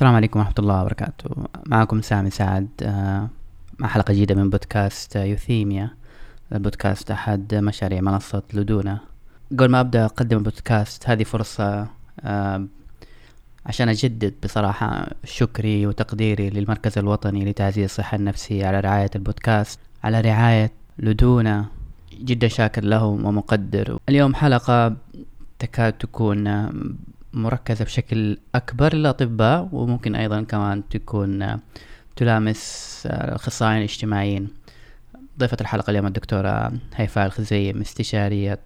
السلام عليكم ورحمة الله وبركاته. معكم سامي سعد آه، مع حلقة جديدة من بودكاست يوثيميا. البودكاست أحد مشاريع منصة لدونا قبل ما أبدأ أقدم البودكاست هذه فرصة آه، عشان أجدد بصراحة شكري وتقديري للمركز الوطني لتعزيز الصحة النفسية على رعاية البودكاست على رعاية لدونا جدا شاكر لهم ومقدر. اليوم حلقة تكاد تكون مركزة بشكل أكبر للأطباء وممكن أيضا كمان تكون تلامس الأخصائيين الاجتماعيين. ضيفة الحلقة اليوم الدكتورة هيفاء الخزيم استشارية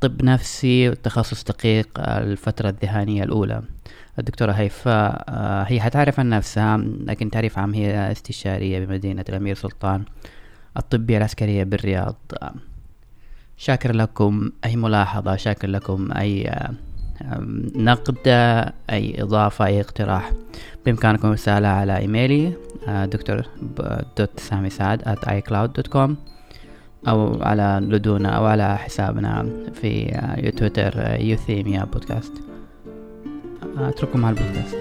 طب نفسي وتخصص دقيق الفترة الذهانية الأولى. الدكتورة هيفاء هي حتعرف عن نفسها لكن تعريف عام هي استشارية بمدينة الأمير سلطان الطبية العسكرية بالرياض. شاكر لكم أي ملاحظة شاكر لكم أي نقد أي إضافة أي اقتراح. بإمكانكم رسالة على إيميلي آه، دكتور دوت سامي سعد at icloud.com أو على لدونا أو على حسابنا في آه، تويتر آه، يوثيميا بودكاست أترككم مع البودكاست.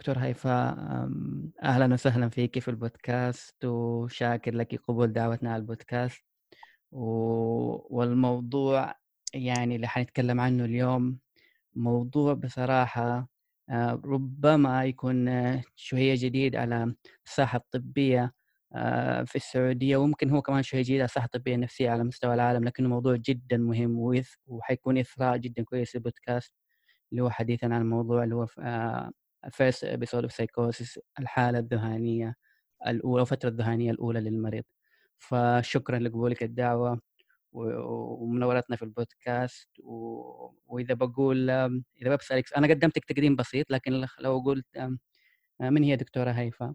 دكتور هيفاء أهلا وسهلا فيك في البودكاست وشاكر لك قبول دعوتنا على البودكاست. و... والموضوع يعني اللي حنتكلم عنه اليوم موضوع بصراحة ربما يكون شوية جديد على الساحة الطبية في السعودية وممكن هو كمان شوية جديد على الساحة الطبية النفسية على مستوى العالم لكنه موضوع جدا مهم وحيكون إثراء جدا كويس للبودكاست اللي هو حديثا عن الموضوع اللي هو first episode of psychosis الحالة الذهانية الأولى الفترة الذهانية الأولى للمريض فشكرا لقبولك الدعوة ومنورتنا في البودكاست و... وإذا بقول إذا بسألك أنا قدمتك تقديم بسيط لكن لو قلت من هي دكتورة هيفا؟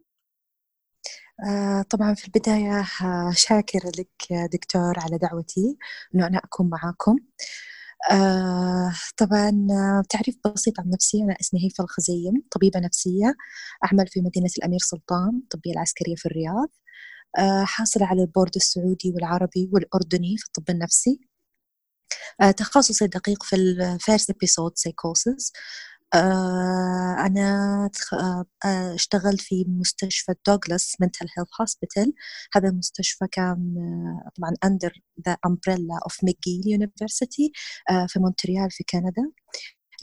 آه طبعا في البداية شاكرة لك دكتور على دعوتي أنه أنا أكون معاكم آه طبعا آه، تعريف بسيط عن نفسي. أنا أسمي هيفا الخزيم طبيبة نفسية أعمل في مدينة الأمير سلطان الطبية العسكرية في الرياض. آه حاصلة على البورد السعودي والعربي والأردني في الطب النفسي. آه تخصصي الدقيق في ال first episode psychosis آه، أنا آه، آه، اشتغلت في مستشفى Douglas Mental Health Hospital. هذا المستشفى كان طبعا under the umbrella of McGill University في مونتريال في كندا.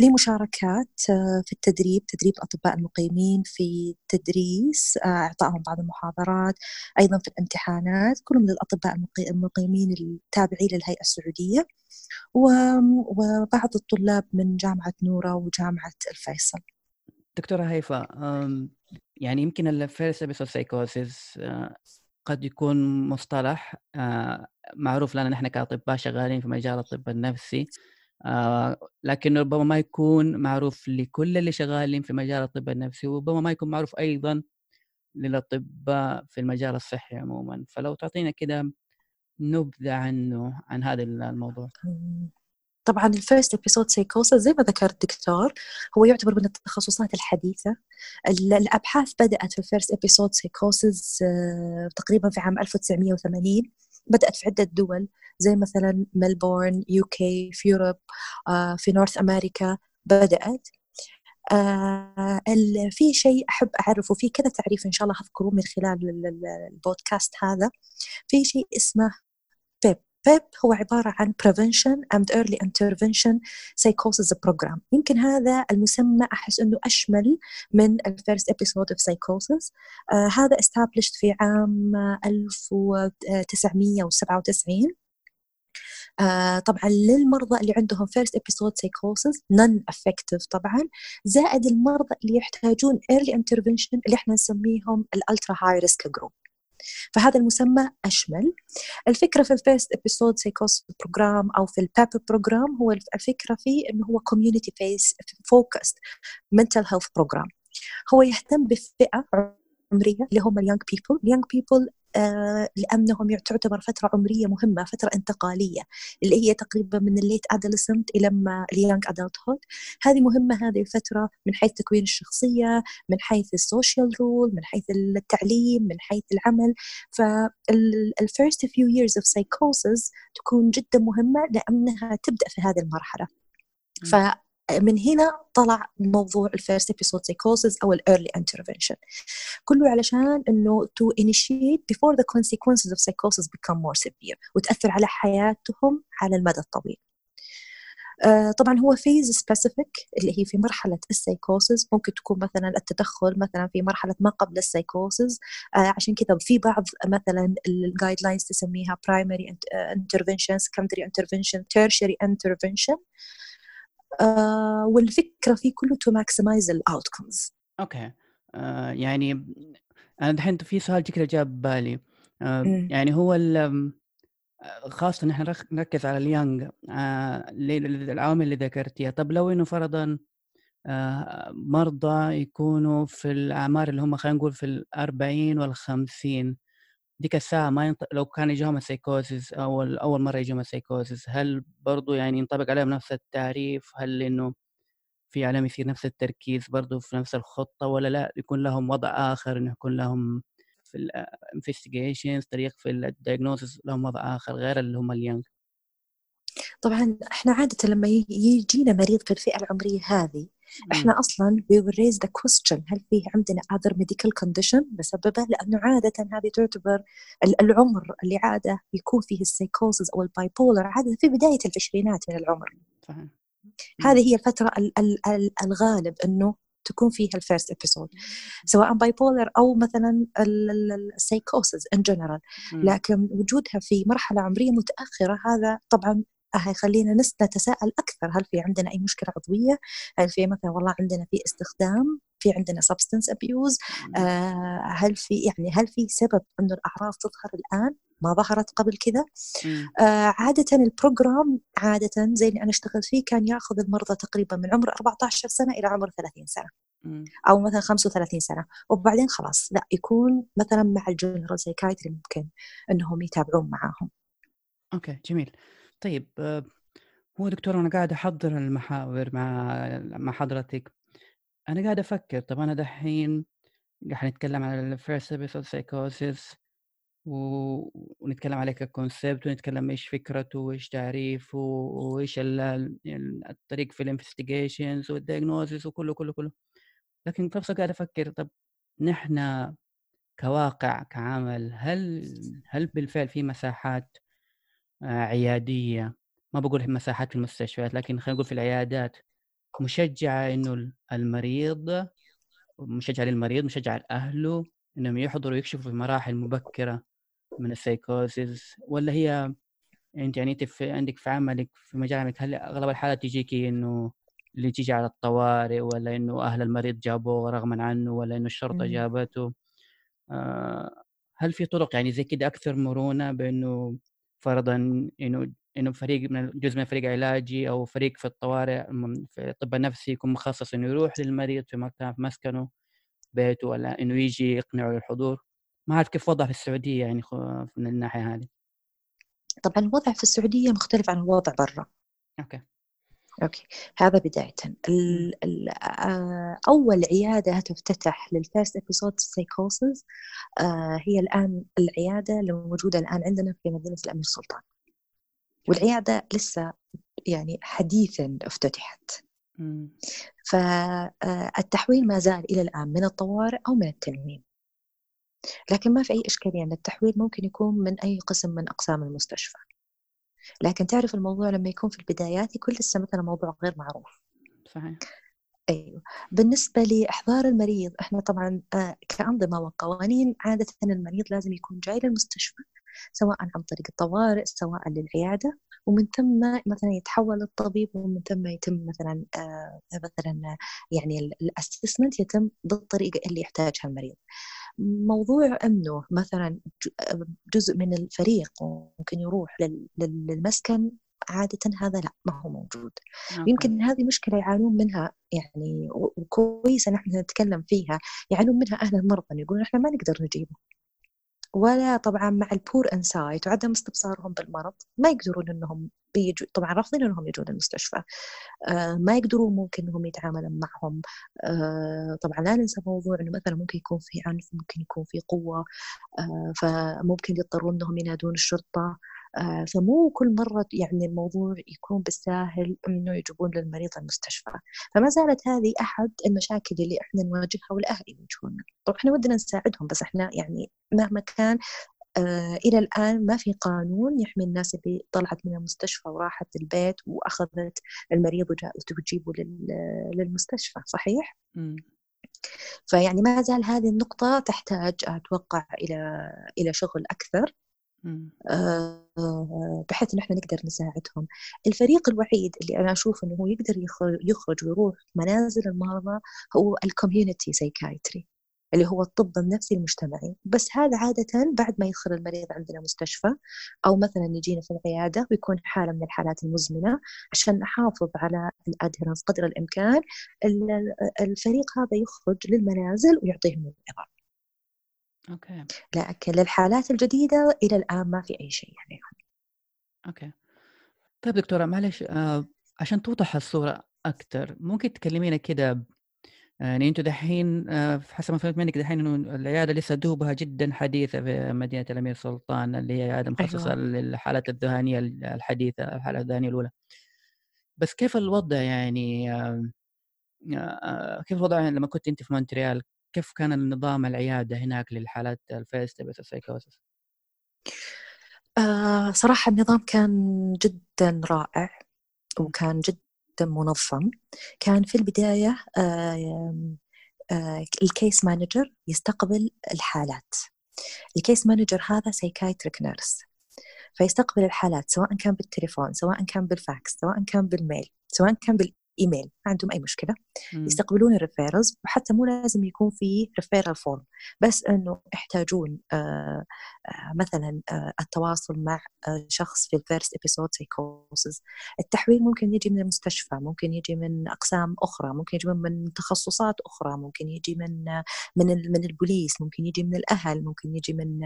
لي مشاركات في التدريب تدريب الأطباء المقيمين في تدريس إعطائهم بعض المحاضرات أيضا في الامتحانات كلهم للأطباء المقيمين التابعين للهيئة السعودية. وبعض الطلاب من جامعة نورا وجامعة الفيصل. دكتورة هيفا يعني يمكن ال first episode psychosis قد يكون مصطلح آه، معروف لنا نحن كأطباء شغالين في مجال الطب النفسي. آه، لكن ربما ما يكون معروف لكل اللي شغالين في مجال الطب النفسي وربما ما يكون معروف أيضا للأطباء في المجال الصحي عموما. فلو تعطينا كده نبذة عنه عن هذا الموضوع. طبعا ال first episode psychosis زي ما ذكر الدكتور هو يعتبر من التخصصات الحديثة. الأبحاث بدأت في ال first episode psychosis تقريبا في عام 1980 بدأت في عدة دول زي مثلا ملبورن UK في Europe آه، في North America بدأت. آه في شيء أحب أعرفه في كذا تعريف إن شاء الله أذكره من خلال البودكاست هذا. في شيء اسمه PEPP هو عبارة عن Prevention and Early Intervention Psychosis Program. يمكن هذا المسمى أحس أنه أشمل من ال First Episode of Psychosis. آه هذا established في عام 1997 آه طبعا للمرضى اللي عندهم first episode psychosis non affective طبعا زائد المرضى اللي يحتاجون early intervention اللي إحنا نسميهم ال ultra high risk group فهذا المسمى أشمل. الفكرة في ال first episode psychosis program أو في البابا program هو الفكرة فيه أنه هو community based focused mental health program هو يهتم بفئة عمرية اللي هم ال young people ال young people آه، لأنهم تعتبر فترة عمرية مهمة فترة انتقالية اللي هي تقريبا من ال late adolescent إلى ما ال young adulthood هذه مهمة هذه الفترة من حيث تكوين الشخصية من حيث ال social role من حيث التعليم من حيث العمل. فال first few years of psychosis تكون جدا مهمة لأنها تبدأ في هذه المرحلة. ف من هنا طلع موضوع ال first episode psychosis أو ال early intervention كله علشان إنه to initiate before the consequences of psychosis become more severe وتأثر على حياتهم على المدى الطويل. Uh, طبعا هو phase specific اللي هي في مرحلة السايكوسيس ممكن تكون مثلا التدخل مثلا في مرحلة ما قبل السايكوسيس uh, عشان كذا في بعض مثلا ال guidelines تسميها primary intervention secondary intervention tertiary intervention آه والفكرة فيه كله to maximize ال outcomes okay. آه يعني أنا دحين في سؤال كذا جاب بالي آه يعني هو خاصة نحن نركز على ال young آه العوامل اللي ذكرتيها. طب لو إنه فرضا آه مرضى يكونوا في الأعمار اللي هم خلينا نقول في الأربعين والخمسين ديك الساعة ما ينط... لو كان يجيهم السيكوزيس أول أول مرة يجيهم السيكوزيس هل برضو يعني ينطبق عليهم نفس التعريف؟ هل إنه في عليهم يصير نفس التركيز برضو في نفس الخطة ولا لأ؟ يكون لهم وضع آخر إنه يكون لهم في ال investigations طريق في ال diagnosis لهم وضع آخر غير اللي هم ال young طبعا إحنا عادة لما يجينا مريض في الفئة العمرية هذه إحنا أصلا we will raise the question هل في عندنا other medical condition بسببه؟ لأنه عاده هذه تعتبر العمر اللي عادة يكون فيه السيكوسز أو ال bipolar عادة في بداية العشرينات من العمر. صحيح. هذه هي الفترة الغالب إنه تكون فيها ال first episode سواء bipolar أو مثلا ال psychosis in general لكن وجودها في مرحلة عمرية متأخرة هذا طبعا هيخلينا نتساءل أكثر هل في عندنا أي مشكلة عضوية؟ هل في مثلا والله عندنا في استخدام؟ في عندنا substance abuse؟ آه هل في يعني هل في سبب إنه الأعراض تظهر الآن؟ ما ظهرت قبل كذا آه عادة ال program عادة زي اللي أنا اشتغلت فيه كان يأخذ المرضى تقريبا من عمر 14 سنة إلى عمر 30 سنة أو مثلا 35 سنة وبعدين خلاص لا يكون مثلا مع ال general psychiatry ممكن إنهم يتابعون معاهم أوكي جميل طيب آه، هو دكتور أنا قاعد أحضّر المحاور مع مع حضرتك، أنا قاعد أفكّر طَب أنا دحين حنتكلّم على episode psychosis و ونتكلّم عليه كconcept ونتكلّم إيش فكرته وإيش تعريفه وإيش ال الطريق في الinvestigations والdiagnosis وكلّه، كلّه، كلّه. لكن في نفس قاعد أفكّر طَب نحن كواقع، كعمل، هل هل بالفعل في مساحات آه، عيادية. ما بقول مساحات في المستشفيات لكن خلينا نقول في العيادات. مشجعة إنه المريض مشجعة للمريض مشجعة لأهله إنهم يحضروا يكشفوا في مراحل مبكرة من السيكوزيس ولا هي أنت يعني أنت في عندك في عملك في مجال عملك هل أغلب الحالات تجيكي إنه اللي تيجي على الطوارئ ولا إنه أهل المريض جابوه رغما عنه ولا إنه الشرطة جابته؟ آه هل في طرق يعني زي كده أكثر مرونة بإنه فرضا إنه إنه فريق من جزء من فريق علاجي أو فريق في الطوارئ في الطب النفسي يكون مخصص إنه يروح للمريض في مكان في مسكنه بيته ولا إنه يجي يقنعه للحضور. ما أعرف كيف وضع في السعودية يعني من الناحية هذه. طبعا الوضع في السعودية مختلف عن الوضع برا؟ okay. okay. هذا بداية. ال ال آه، أول عيادة تفتتح لل first episode psychosis هي الآن العيادة الموجوده الآن عندنا في مدينة الأمير سلطان. والعيادة لسه يعني حديثا افتتحت. فالتحويل ما زال إلى الآن من الطوارئ أو من التنويم لكن ما في أي إشكالية إن التحويل ممكن يكون من أي قسم من أقسام المستشفى. لكن تعرف الموضوع لما يكون في البدايات يكون لسه مثلا موضوع غير معروف. صحيح. أيوه. بالنسبة لأحضار المريض إحنا طبعا آه، كأنظمة وقوانين عادة المريض لازم يكون جاي للمستشفى سواء عن طريق الطوارئ سواء للعيادة ومن ثم مثلا يتحول الطبيب ومن ثم يتم مثلا آه مثلا يعني ال assessment يتم بالطريقة اللي يحتاجها المريض. موضوع انه مثلا جزء من الفريق ممكن يروح للمسكن عادة هذا لا ما هو موجود okay. يمكن هذه مشكلة يعانون منها يعني وكويسة نحن نتكلم فيها يعانون منها أهل المرضى يقولون إحنا ما نقدر نجيبه ولا طبعا مع ال poor insight وعدم استبصارهم بالمرض ما يقدرون إنهم بيجوا طبعا رافضين إنهم يجون المستشفى. آه ما يقدرون ممكن إنهم يتعاملون معهم. آه طبعا لا ننسى موضوع إنه مثلا ممكن يكون في عنف ممكن يكون في قوة. آه فممكن يضطرون إنهم ينادون الشرطة. فمو كل مرة يعني الموضوع يكون بالساهل إنه يجيبون للمريض المستشفى فما زالت هذه أحد المشاكل اللي إحنا نواجهها والأهل يواجهونها طبعا إحنا ودنا نساعدهم بس إحنا يعني مهما كان آه إلى الآن ما في قانون يحمي الناس اللي طلعت من المستشفى وراحت البيت وأخذت المريض وتجيبه للمستشفى صحيح؟ م. فيعني ما زال هذه النقطة تحتاج أتوقع إلى إلى شغل أكثر آه بحيث ان إحنا نقدر نساعدهم. الفريق الوحيد اللي أنا أشوف إنه هو يقدر يخرج ويروح منازل المرضى هو ال community psychiatry. اللي هو الطب النفسي المجتمعي بس هذا عادة بعد ما يدخل المريض عندنا مستشفى أو مثلا يجينا في العيادة ويكون حالة من الحالات المزمنة عشان نحافظ على ال adherence قدر الإمكان الفريق هذا يخرج للمنازل ويعطيهم الوظائف okay. لكن للحالات الجديدة إلى الآن ما في أي شيء يعني. okay. طيب دكتورة معلش آه عشان توضح الصورة أكثر ممكن تكلمينا كده يعني أنتم دحين آه، حسب ما فهمت منك دحين إنه العيادة لسه دوبها جدا حديثة في مدينة الأمير سلطان اللي هي عيادة مخصصة أيوة. للحالات الذهانيه الحديثة الحالة الذهانيه الأولى. بس كيف الوضع يعني آه، آه، كيف الوضع لما كنت أنت في مونتريال؟ كيف كان النظام العيادة هناك للحالات ال first episode ال psychosis؟ آه صراحة النظام كان جدا رائع وكان جدا منظم. كان في البداية ال case manager يستقبل الحالات. ال case manager هذا psychiatric nurse فيستقبل الحالات سواء كان بالتليفون سواء كان بالفاكس سواء كان بال mail سواء كان ايميل ما عندهم أي مشكلة مم. يستقبلون ال referrals وحتى مو لازم يكون في referral form بس إنه يحتاجون آه آه مثلا آه التواصل مع شخص في ال first episode psychosis التحويل ممكن يجي من المستشفى ممكن يجي من أقسام أخرى ممكن يجي من تخصصات أخرى ممكن يجي من من من البوليس ممكن يجي من الأهل ممكن يجي من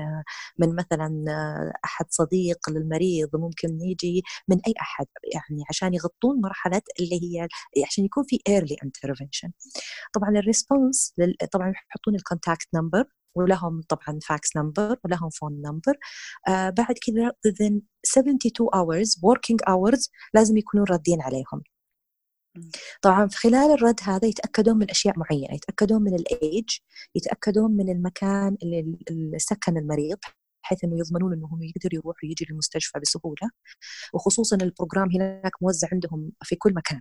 من مثلا أحد صديق للمريض ممكن يجي من أي أحد يعني عشان يغطون مرحلة اللي هي عشان يكون في early intervention طبعا ال response طبعا يحطون ال contact number ولهم طبعا fax number ولهم phone number آه بعد كذا within 72 hours working hours لازم يكونون ردين عليهم. طبعا في خلال الرد هذا يتأكدون من أشياء معينة يتأكدون من الايج يتأكدون من المكان اللي سكن المريض بحيث إنه يضمنون إنهم يقدر يروح ويجي للمستشفى بسهولة. وخصوصا ال program هناك موزع عندهم في كل مكان.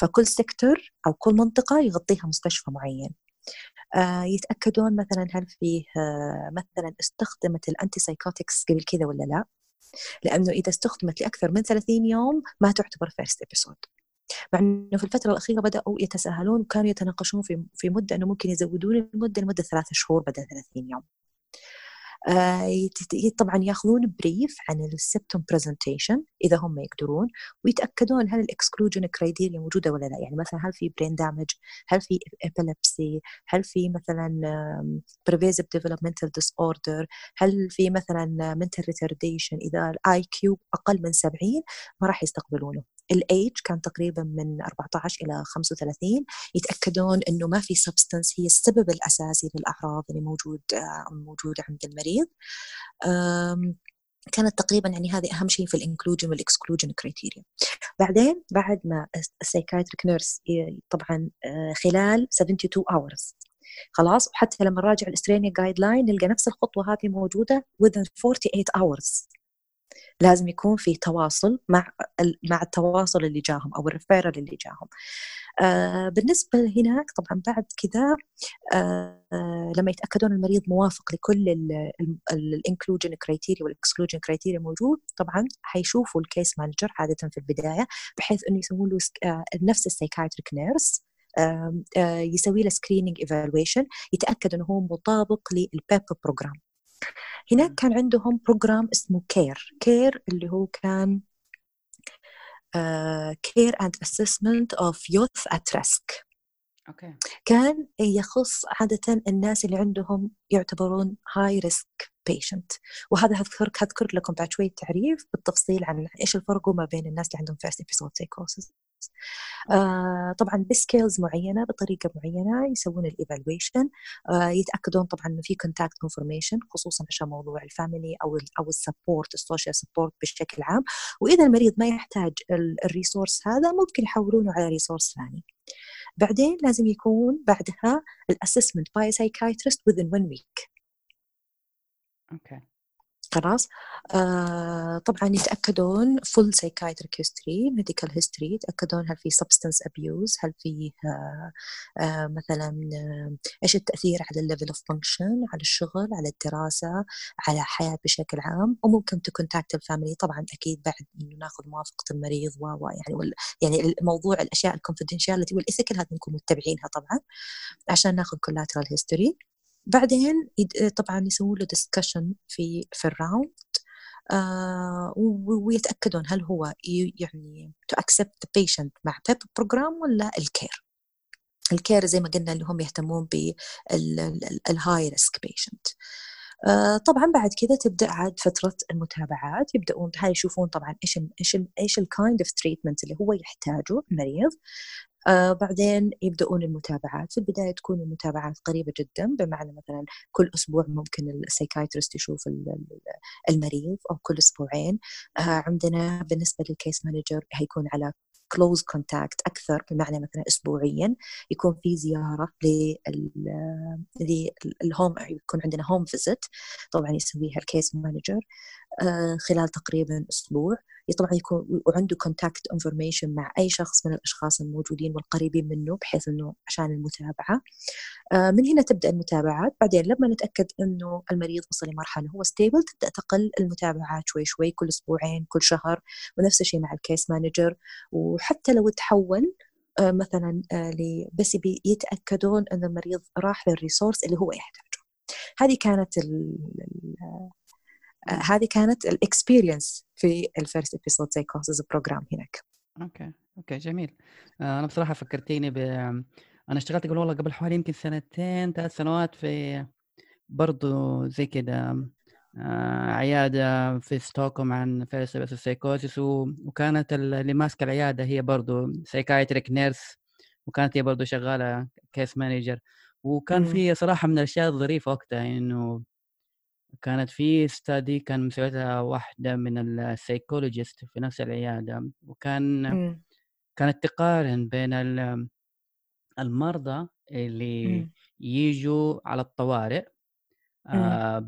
فكل sector أو كل منطقة يغطيها مستشفى معين. آه يتأكدون مثلا هل فيه آه مثلا استخدمت ال antipsychotics قبل كذا ولا لا. لأنه إذا استخدمت لأكثر من 30 يوم ما تعتبر first episode مع إنه في الفترة الأخيرة بدأوا يتساهلون وكانوا يتناقشون في في مدة إنه ممكن يزودون المدة لمدة ثلاثة شهور بدل 30 يوم. آه، طبعا ياخذون brief عن ال symptom presentation إذا هم يقدرون ويتأكدون هل ال exclusion criteria موجودة ولا لا. يعني مثلا هل في brain damage هل في epilepsy هل في مثلا pervasive developmental disorder هل في مثلا mental retardation إذا ال IQ أقل من 70 ما راح يستقبلونه. الايج كان تقريبا من 14 إلى 35 يتأكدون إنه ما في substance هي السبب الأساسي للأعراض اللي موجود آه، موجوده عند المريض. كانت تقريبا يعني هذه أهم شيء في ال inclusion وال exclusion criteria بعدين بعد ما ال psychiatric nurse طبعا آه، خلال 72 hours خلاص وحتى لما نراجع ال Australian guideline نلقى نفس الخطوة هذه موجودة within 48 hours. لازم يكون في تواصل مع مع التواصل اللي جاهم أو ال referral اللي جاهم. آه بالنسبة هناك طبعا بعد كذا آه لما يتأكدون المريض موافق لكل ال inclusion criteria وال exclusion criteria موجود طبعا حيشوفوا ال case manager عادة في البداية بحيث إنه يسوون له آه نفس ال psychiatric nurse يسوي له screening evaluation يتأكد إنه هو مطابق لل PEPP program هناك كان عندهم program اسمه CARE CARE اللي هو كان care and assessment of youth at risk okay. كان يخص عادة الناس اللي عندهم يعتبرون high risk patient وهذا هذكر هذكر لكم بعد شوية تعريف بالتفصيل عن إيش الفرق ما بين الناس اللي عندهم first episode psychosis آه طبعا ب scales معينة بطريقة معينة يسوون ال evaluation آه يتأكدون طبعا إنه في contact information خصوصا عشان موضوع ال family أو ال أو ال support ال social support بشكل عام. وإذا المريض ما يحتاج ال resource هذا ممكن يحولونه على resource ثاني. بعدين لازم يكون بعدها ال assessment by psychiatrist within one week. okay. خلاص. آه طبعا يتأكدون full psychiatric history medical history يتأكدون هل في substance abuse هل في آه آه مثلا آه إيش التأثير على ال level of function على الشغل على الدراسة على الحياة بشكل عام. وممكن ت contact ال family طبعا أكيد بعد إنه ناخذ موافقة المريض و يعني يعني الموضوع الأشياء ال confidentiality وال ethical هذه نكون متبعينها طبعا عشان ناخذ collateral history بعدين طبعا يسوون له discussion في في ال round آه ويتأكدون هل هو يعني to accept patient مع PEPP program ولا ال CARE ال CARE زي ما قلنا اللي هم يهتمون بال high risk patient طبعا بعد كذا تبدأ عاد فترة المتابعات يبدأون هاي يشوفون طبعا إيش إيش إيش ال kind of treatment اللي هو يحتاجه المريض آه بعدين يبدأون المتابعات. في البداية تكون المتابعات قريبة جدا بمعنى مثلا كل أسبوع ممكن ال psychiatrist يشوف المريض أو كل أسبوعين. آه عندنا بالنسبة لل case manager هيكون على close contact أكثر بمعنى مثلا اسبوعيا. يكون في زيارة لل home يكون عندنا home visit طبعا يسويها ال case manager خلال تقريبا أسبوع. طبعا يكون وعنده contact information مع أي شخص من الأشخاص الموجودين والقريبين منه بحيث إنه عشان المتابعة. آه، من هنا تبدأ المتابعات. بعدين لما نتأكد إنه المريض وصل لمرحلة هو stable تبدأ تقل المتابعات شوي شوي كل أسبوعين كل شهر ونفس الشيء مع ال case manager وحتى لو تحول آه، مثلا بس يتأكدون إن المريض راح لل resource اللي هو يحتاجه. هذه كانت آه، هذه كانت ال experience في ال first episode psychosis program هناك. okay okay جميل. آه، أنا بصراحة فكرتيني ب أنا اشتغلت قبل والله قبل حوالي يمكن سنتين ثلاث سنوات في برضو زي كده آه، عيادة في ستوكهولم عن first episode psychosis وكانت اللي ماسكة العيادة هي برضو psychiatric nurse وكانت هي برضو شغالة case manager وكان في صراحة من الأشياء الظريفة وقتها إنه كانت في study كان مسويتها واحدة من ال psychologist في نفس العيادة وكان إمم. كانت تقارن بين المرضى اللي إمم. يجوا على الطوارئ إمم. آه،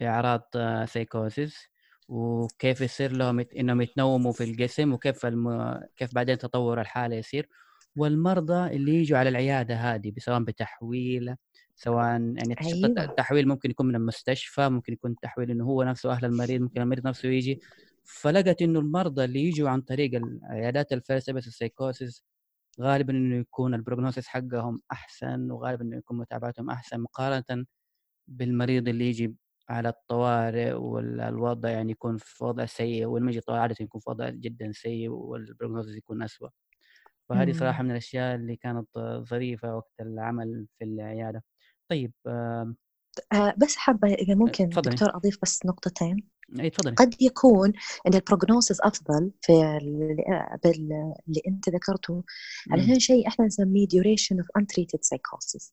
بأعراض سايكوسيس وكيف يصير لهم إنهم يتنوموا في الجسم وكيف الم... كيف بعدين تطور الحالة يصير والمرضى اللي يجوا على العيادة هذه سواء بتحويل سواء يعني أيوة. التحويل ممكن يكون من المستشفى ممكن يكون تحويل إنه هو نفسه أهل المريض ممكن المريض نفسه يجي. فلقيت إنه المرضى اللي يجوا عن طريق العيادات الفلسفه السايكوسيس غالبا إنه يكون ال prognosis حقهم أحسن وغالبا إنه يكون متابعتهم أحسن مقارنة بالمريض اللي يجي على الطوارئ والوضع يعني يكون في وضع سيء ولما يجي الطوارئ عادة يكون في وضع جدا سيء وال prognosis يكون اسوء فهذه صراحة من الأشياء اللي كانت ظريفة وقت العمل في العيادة. طيب آه بس حابة إذا ممكن فضلي. دكتور أضيف بس نقطتين. اي تفضلي. قد يكون إن ال prognosis أفضل في اللي أنت ذكرته علشان شيء إحنا نسميه duration of untreated psychosis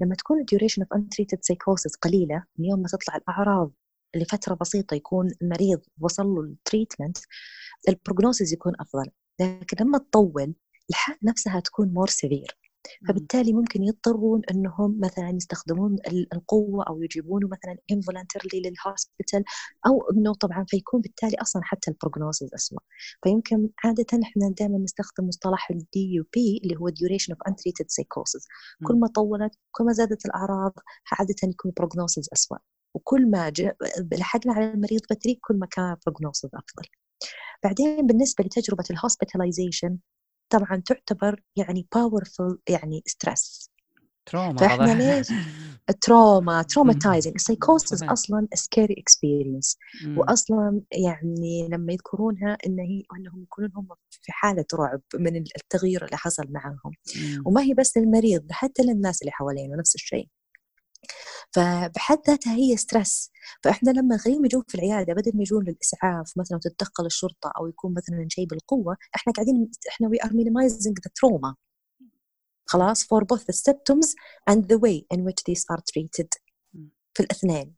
لما تكون duration of untreated psychosis قليلة من يوم ما تطلع الأعراض لفترة بسيطة يكون المريض وصل له ال treatment ال prognosis يكون أفضل. لكن لما تطول الحالة نفسها تكون more severe فبالتالي ممكن يضطرون إنهم مثلا يستخدمون القوة أو يجيبونه مثلا involuntarily لل hospital أو إنه طبعا فيكون بالتالي أصلا حتى ال prognosis اسوء فيمكن عادة إحنا دائما نستخدم مصطلح ال DUP اللي هو duration of untreated psychosis. كل ما طولت كل ما زادت الأعراض عادة يكون ال prognosis اسوء وكل ما لحقنا على المريض بدري كل ما كان ال prognosis أفضل. بعدين بالنسبة لتجربة ال hospitalization طبعا تعتبر يعني powerful يعني ستريس trauma فإحنا ليش trauma traumatizing ال psychosis أصلا scary experience واصلا يعني لما يذكرونها إن هي إنهم يكونون هم في حالة رعب من التغيير اللي حصل معاهم وما هي بس للمريض حتى للناس اللي حوالينه نفس الشيء. فبحد ذاتها هي stress فإحنا لما غير يجون في العيادة بدل ما يجون للإسعاف مثلا تتدخل الشرطة أو يكون مثلا شيء بالقوة إحنا قاعدين إحنا we are minimizing the trauma خلاص؟ for both the symptoms and the way in which these are treated. في الاثنين.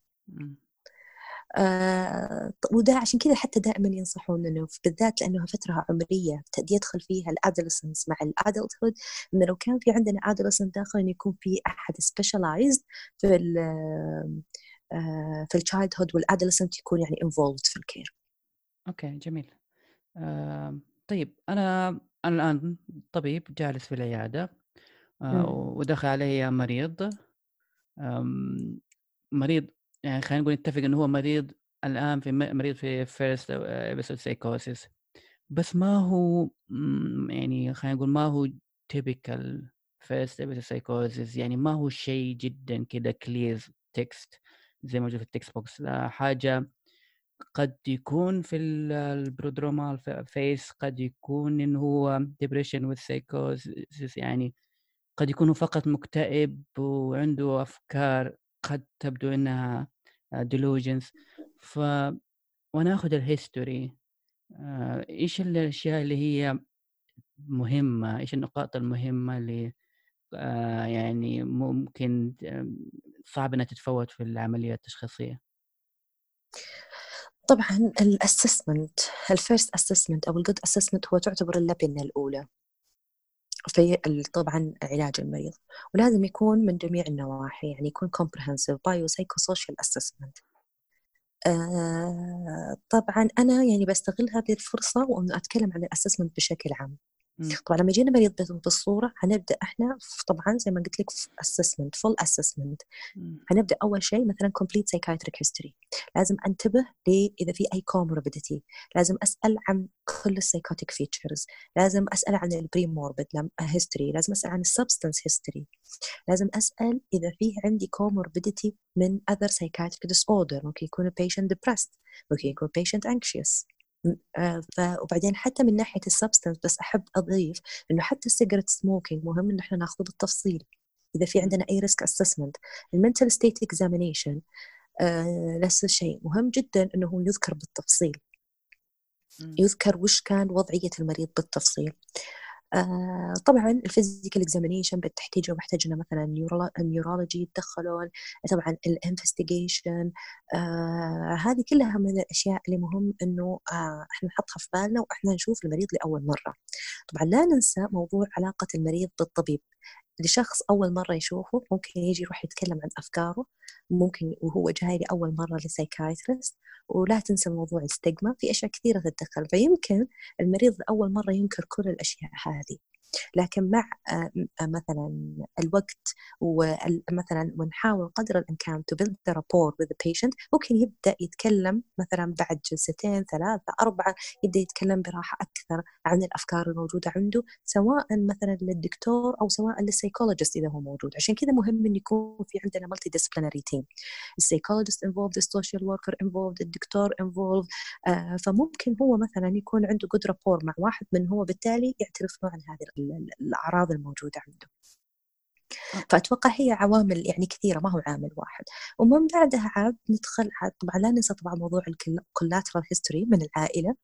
آه وده عشان كذا حتى دائما ينصحون إنه بالذات لأنها فترة عمرية يدخل فيها ال adolescence مع ال adulthood إنه لو كان في عندنا adolescent داخل إنه يكون في أحد specialized في ال آه في ال childhood وال adolescent يكون يعني involved في ال care. okay جميل. آه طيب أنا أنا الآن طبيب جالس في العيادة آه ودخل علي مريض مريض يعني خلينا نقول نتفق إنه هو مريض الآن في مريض في first episode psychosis بس ما هو يعني خلينا نقول ما هو typical first episode psychosis يعني ما هو شيء جدا كذا clear text زي ما موجود في ال textbooks لا حاجة قد يكون في ال prodromal phase قد يكون انه هو depression with psychosis يعني قد يكون فقط مكتئب وعنده أفكار قد تبدو إنها delusions. ف وناخذ ال history آه، إيش الأشياء اللي هي مهمة؟ إيش النقاط المهمة اللي آه، يعني ممكن صعب إنها تتفوت في العملية التشخيصية؟ طبعا ال assessment ال first assessment أو ال good assessment هو تعتبر اللبنه الأولى. في طبعا علاج المريض. ولازم يكون من جميع النواحي يعني يكون comprehensive biopsychosocial assessment. آه طبعا أنا يعني بستغل هذه الفرصه وانه أتكلم عن ال assessment بشكل عام. طبعا لما يجينا مريض بالصورة هنبدأ إحنا طبعا زي ما قلت لك assessment full assessment هنبدأ أول شيء مثلا complete psychiatric history لازم أنتبه إذا في أي comorbidity لازم أسأل عن كل ال psychotic features لازم أسأل عن ال premorbid history لازم أسأل عن ال substance history لازم أسأل إذا فيه عندي comorbidity من other psychiatric disorder ممكن يكون ال patient depressed ممكن يكون patient anxious وبعدين حتى من ناحية ال substance بس أحب أضيف إنه حتى ال cigarette smoking مهم إنه إحنا ناخذه بالتفصيل. إذا في عندنا أي risk assessment ال mental state examination نفس الشيء. مهم جدا إنه هو يذكر بالتفصيل. يذكر وش كان وضعية المريض بالتفصيل. آه طبعا ال physical examination بتحتاج محتاج مثلا ال neurology يتدخلون طبعا ال investigation آه هذه كلها من الأشياء اللي مهم إنه آه إحنا نحطها في بالنا وإحنا نشوف المريض لأول مرة. طبعا لا ننسى موضوع علاقة المريض بالطبيب. لشخص أول مرة يشوفه ممكن يجي يروح يتكلم عن أفكاره ممكن وهو جاي لأول مرة لسايكايترست ولا تنسى موضوع الستيغما في أشياء كثيرة تتدخل. فيمكن المريض لأول مرة ينكر كل الأشياء هذه. لكن مع آه، آه، مثلا الوقت ومثلا ونحاول قدر الإمكان to build the rapport with the patient ممكن يبدأ يتكلم مثلا بعد جلستين ثلاثة أربعة يبدأ يتكلم براحة أكثر عن الأفكار الموجودة عنده سواء مثلا للدكتور أو سواء لل psychologist إذا هو موجود. عشان كذا مهم إن يكون في عندنا multidisciplinary team ال psychologist involved ال social worker involved الدكتور involved آه فممكن هو مثلا يكون عنده good rapport مع واحد من هو بالتالي يعترف له عن هذه الأعراض الموجودة عنده. آه. فأتوقع هي عوامل يعني كثيرة ما هو عامل واحد. ومن بعدها عاد ندخل عاد طبعا لا ننسى طبعا موضوع ال collateral history من العائلة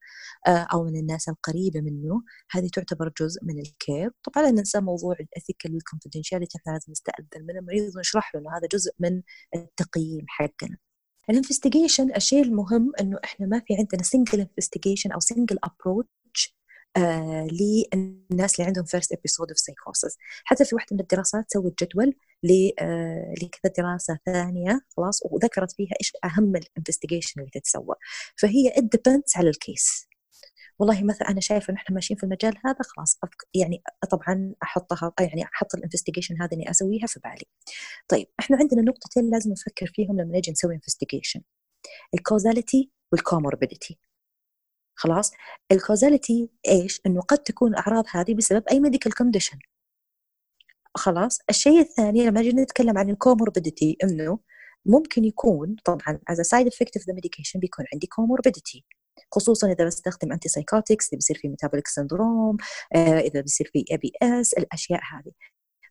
آه، أو من الناس القريبة منه. هذه تعتبر جزء من ال care طبعا لا ننسى موضوع ال ethical وال confidentiality إحنا لازم نستأذن من المريض ونشرح له إنه هذا جزء من التقييم حقنا. ال investigation الشيء المهم إنه إحنا ما في عندنا single investigation أو single approach آه للناس اللي عندهم first episode of psychosis حتى في واحدة من الدراسات سوت جدول آه لكذا دراسة ثانية خلاص وذكرت فيها إيش أهم ال investigation اللي تتسوى. فهي ات على ال case والله مثلا أنا شايفة إن إحنا ماشيين في المجال هذا خلاص يعني طبعا أحطها يعني أحط ال investigation هذا إني أسويها في بالي. طيب إحنا عندنا نقطتين لازم نفكر فيهم لما نجي نسوي investigation ال causality وال comorbidity خلاص؟ ال causality إيش؟ إنه قد تكون الاعراض هذه بسبب أي medical condition خلاص؟ الشيء الثاني لما نجي نتكلم عن ال comorbidity إنه ممكن يكون طبعا as a side effect of the medication بيكون عندي comorbidity. خصوصا إذا بستخدم antipsychotics إذا بيصير في metabolic syndrome آه، إذا بيصير في EPS الأشياء هذه.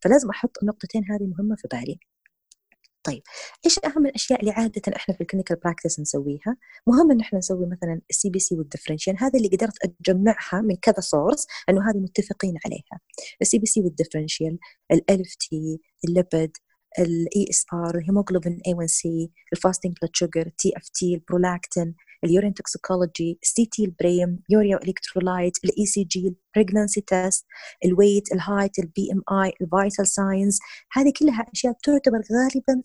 فلازم أحط النقطتين هذه مهمة في بالي. طيب إيش أهم الأشياء اللي عادة إحنا في ال clinical practice نسويها؟ مهم إن إحنا نسوي مثلا ال CBC وال differential هذه اللي قدرت أجمعها من كذا source إنه هذه متفقين عليها. ال CBC وال differential ال LFT ال lipid ال ESR ال hemoglobin A1C ال fasting blood sugar TFT ال prolactin ال urine toxicology ال CT ال brain urea electrolyte ال ECG ال pregnancy test ال weight ال height ال BMI ال vital signs هذه كلها أشياء تعتبر غالبا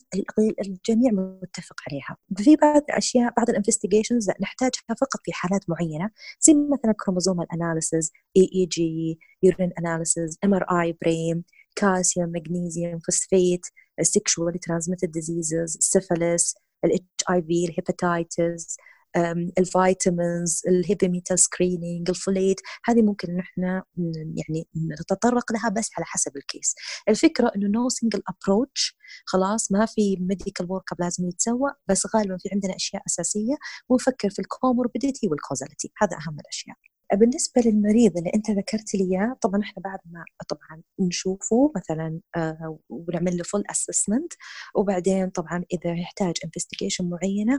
الجميع متفق عليها. في بعض الأشياء بعض ال investigations نحتاجها فقط في حالات معينة زي مثلا chromosome analysis EEG urine analysis MRI brain calcium magnesium phosphate sexually transmitted diseases syphilis ال HIV ال hepatitis ال vitamins ال heavy metal screening ال folate هذه ممكن نحن يعني نتطرق لها بس على حسب ال case. الفكرة إنه no single approach خلاص ما في medical work لازم يتسوى بس غالبا في عندنا أشياء أساسية ونفكر في ال comorbidity وال causality هذا أهم الأشياء. بالنسبة للمريض اللي أنت ذكرت لي إياه طبعا إحنا بعد ما طبعا نشوفه مثلا آه ونعمل له full assessment وبعدين طبعا إذا يحتاج investigation معينة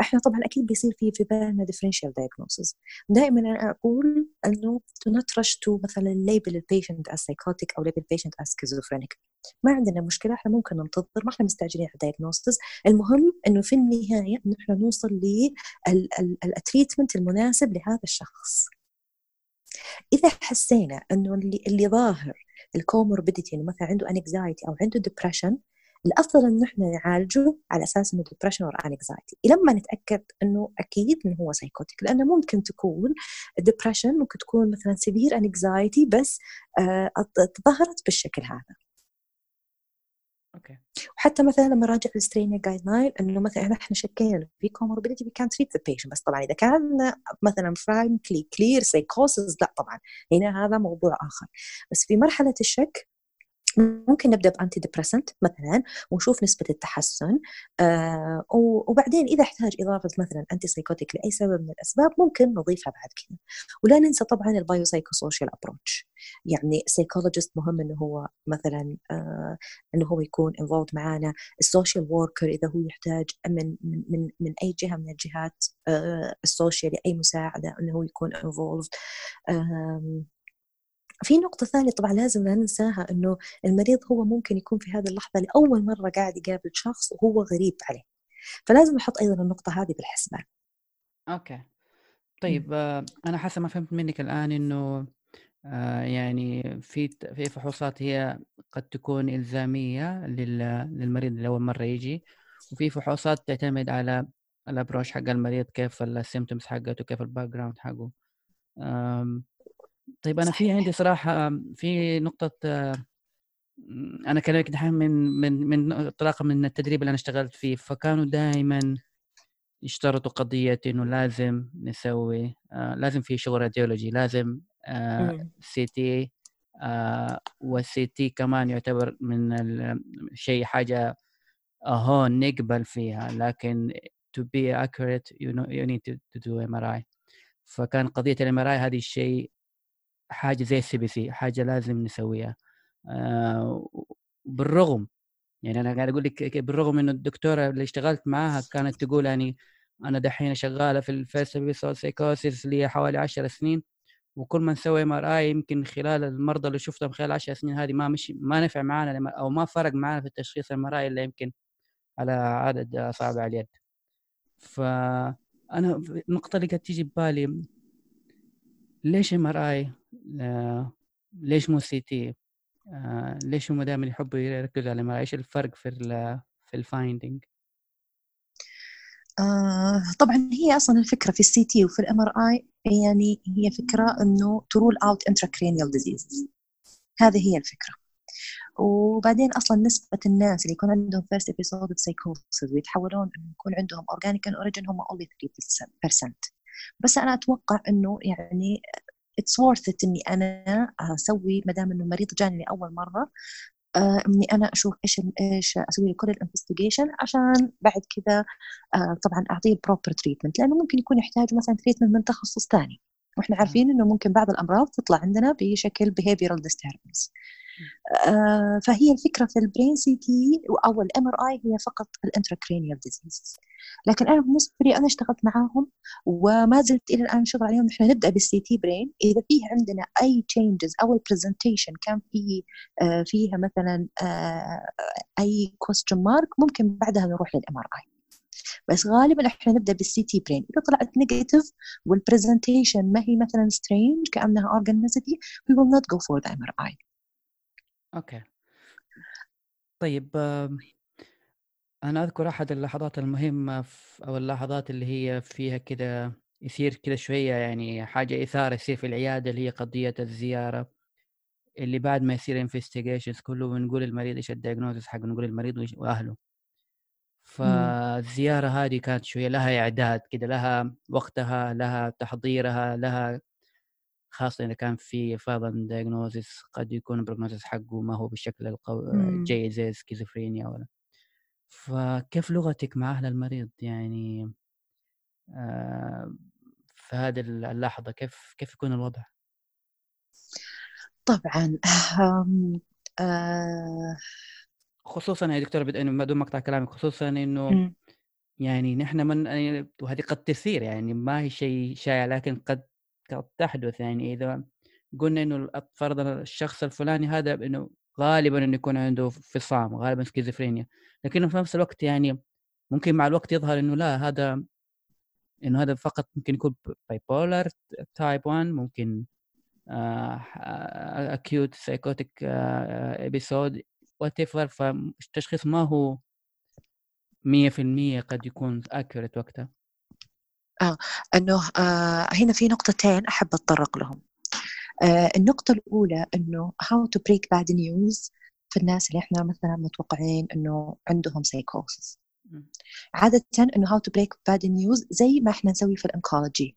إحنا طبعا أكيد بيصير في في بالنا differential diagnosis دائما أنا أقول إنه not rush to مثلا label ال patient as psychotic أو label ال patient as schizophrenic. ما عندنا مشكلة إحنا ممكن ننتظر ما إحنا مستعجلين على ال diagnosis المهم إنه في النهاية إحنا نوصل لل treatment المناسب لهذا الشخص. إذا حسينا إنه اللي اللي ظاهر ال comorbidity انه مثلا عنده anxiety أو عنده depression الأفضل انه إحنا نعالجه على أساس إنه depression or anxiety لما نتأكد إنه أكيد إنه هو psychotic لأنه ممكن تكون ال depression ممكن تكون مثلا severe anxiety بس آه تظهرت بالشكل هذا. okay. وحتى مثلا لما راجع ال Australian guideline إنه مثلا إحنا شكينا في comorbidity we can treat the patient بس طبعا إذا كان مثلا frankly clear psychosis لا طبعا. هنا هذا موضوع آخر. بس في مرحلة الشك ممكن نبدأ ب antidepressant مثلا ونشوف نسبة التحسن آه وبعدين إذا احتاج إضافة مثلا antipsychotic لأي سبب من الأسباب ممكن نضيفها بعد كذا. ولا ننسى طبعا ال biopsychosocial approach يعني ال psychologist مهم إنه هو مثلا آه إنه هو يكون involved معانا. ال social worker إذا هو يحتاج من من من أي جهة من الجهات آه ال social اي مساعدة إنه هو يكون involved في نقطة ثانية طبعا لازم لا ننساها إنه المريض هو ممكن يكون في هذه اللحظة لأول مرة قاعد يقابل شخص وهو غريب عليه. فلازم نحط أيضا النقطة هذه بالحسبان. okay. طيب أنا حسب ما فهمت منك الآن إنه آه يعني في في فحوصات هي قد تكون إلزامية للمريض اللي اول مرة يجي وفي فحوصات تعتمد على ال approach حق المريض كيف ال symptoms حقته كيف ال background حقه طيب أنا في عندي صراحة في نقطة أنا كلامك دحين من من من انطلاقا من التدريب اللي أنا اشتغلت فيه فكانوا دائما يشترطوا قضية إنه لازم نسوي آه لازم في شغل radiology لازم آه CT آه وال CT كمان يعتبر من الشيء حاجة هون نقبل فيها لكن to be accurate you know you need to, to do MRI فكان قضية ال MRI هذه الشيء حاجة زي ال CBC حاجة لازم نسويها. آه بالرغم يعني أنا قاعد أقول لك بالرغم انه الدكتورة اللي اشتغلت معاها كانت تقول يعني أنا دحين شغالة في ال first psychosis لي حوالي 10 سنين وكل ما نسوي MRI يمكن خلال المرضى اللي شفتهم خلال 10 سنين هذه ما مش ما نفع معنا أو ما فرق معنا في التشخيص ال MRI إلا يمكن على عدد أصابع اليد. فانا النقطه اللي قاعد تيجي ببالي ليش MRI ليش مو CT آه، ليش هم دائما يحبوا يركزوا على ال M إيش الفرق في في ال finding آه طبعا هي أصلا الفكرة في ال CT وفي ال MRI يعني هي فكرة إنه to rule out intracranial disease هذه هي الفكرة. وبعدين أصلا نسبة الناس اللي يكون عندهم first episode of psychosis ويتحولون إنه يكون عندهم organic origin هم only 3% بس أنا أتوقع إنه يعني it's worth إني أنا أسوي ما دام إنه المريض جاني لأول مرة آه إني أنا أشوف إيش إيش أسوي له كل ال investigation عشان بعد كذا آه طبعا أعطيه ال proper treatment لأنه ممكن يكون يحتاج مثلا treatment من تخصص ثاني وإحنا عارفين إنه ممكن بعض الأمراض تطلع عندنا بشكل behavioral disturbance. آه فهي الفكرة في ال brain CT أو ال MRI هي فقط ال intracranial disease. لكن أنا بالنسبة لي أنا اشتغلت معاهم وما زلت إلى الآن شغل عليهم. نحن نبدأ بال CT brain. إذا فيه عندنا أي changes أو ال presentation كان فيه آه فيها مثلا آه أي question mark ممكن بعدها نروح لل MRI بس غالبا إحنا نبدأ بال CT brain. إذا طلعت negative وال presentation ما هي مثلا strange كأنها organicity we will not go for the MRI okay. طيب أنا أذكر أحد اللحظات المهمة أو اللحظات اللي هي فيها كذا يصير كذا شوية يعني حاجة إثارة يصير في العيادة اللي هي قضية الزيارة اللي بعد ما يصير investigations كله بنقول المريض إيش ال diagnosis حق نقول المريض وأهله. فالزيارة هذه كانت شوية لها إعداد كده لها وقتها لها تحضيرها لها خاصة إذا كان في فرضا diagnosis قد يكون ال prognosis حقه ما هو بالشكل القوي الجيد زي سكيزوفرينيا ولا. فكيف لغتك مع أهل المريض؟ يعني آه في هذه اللحظة كيف كيف يكون الوضع؟ طبعا آه. خصوصا يا دكتور ما دون مقطع كلامك خصوصا إنه يعني نحن من يعني وهذه قد تثير يعني ما هي شيء شائع لكن قد تحدث يعني إذا قلنا إنه فرضا الشخص الفلاني هذا إنه غالبا إنه يكون عنده فصام غالبا سكيزوفرينيا لكنه في نفس الوقت يعني ممكن مع الوقت يظهر إنه لا هذا إنه هذا فقط ممكن يكون bipolar type 1 ممكن acute psychotic episode whatever فالتشخيص ما هو 100% قد يكون accurate وقتها. آه إنه آه هنا في نقطتين أحب أتطرق لهم. آه النقطة الأولى إنه how to break bad news في الناس اللي إحنا مثلا متوقعين إنه عندهم سايكوسس عادة إنه how to break bad news زي ما إحنا نسوي في ال oncology.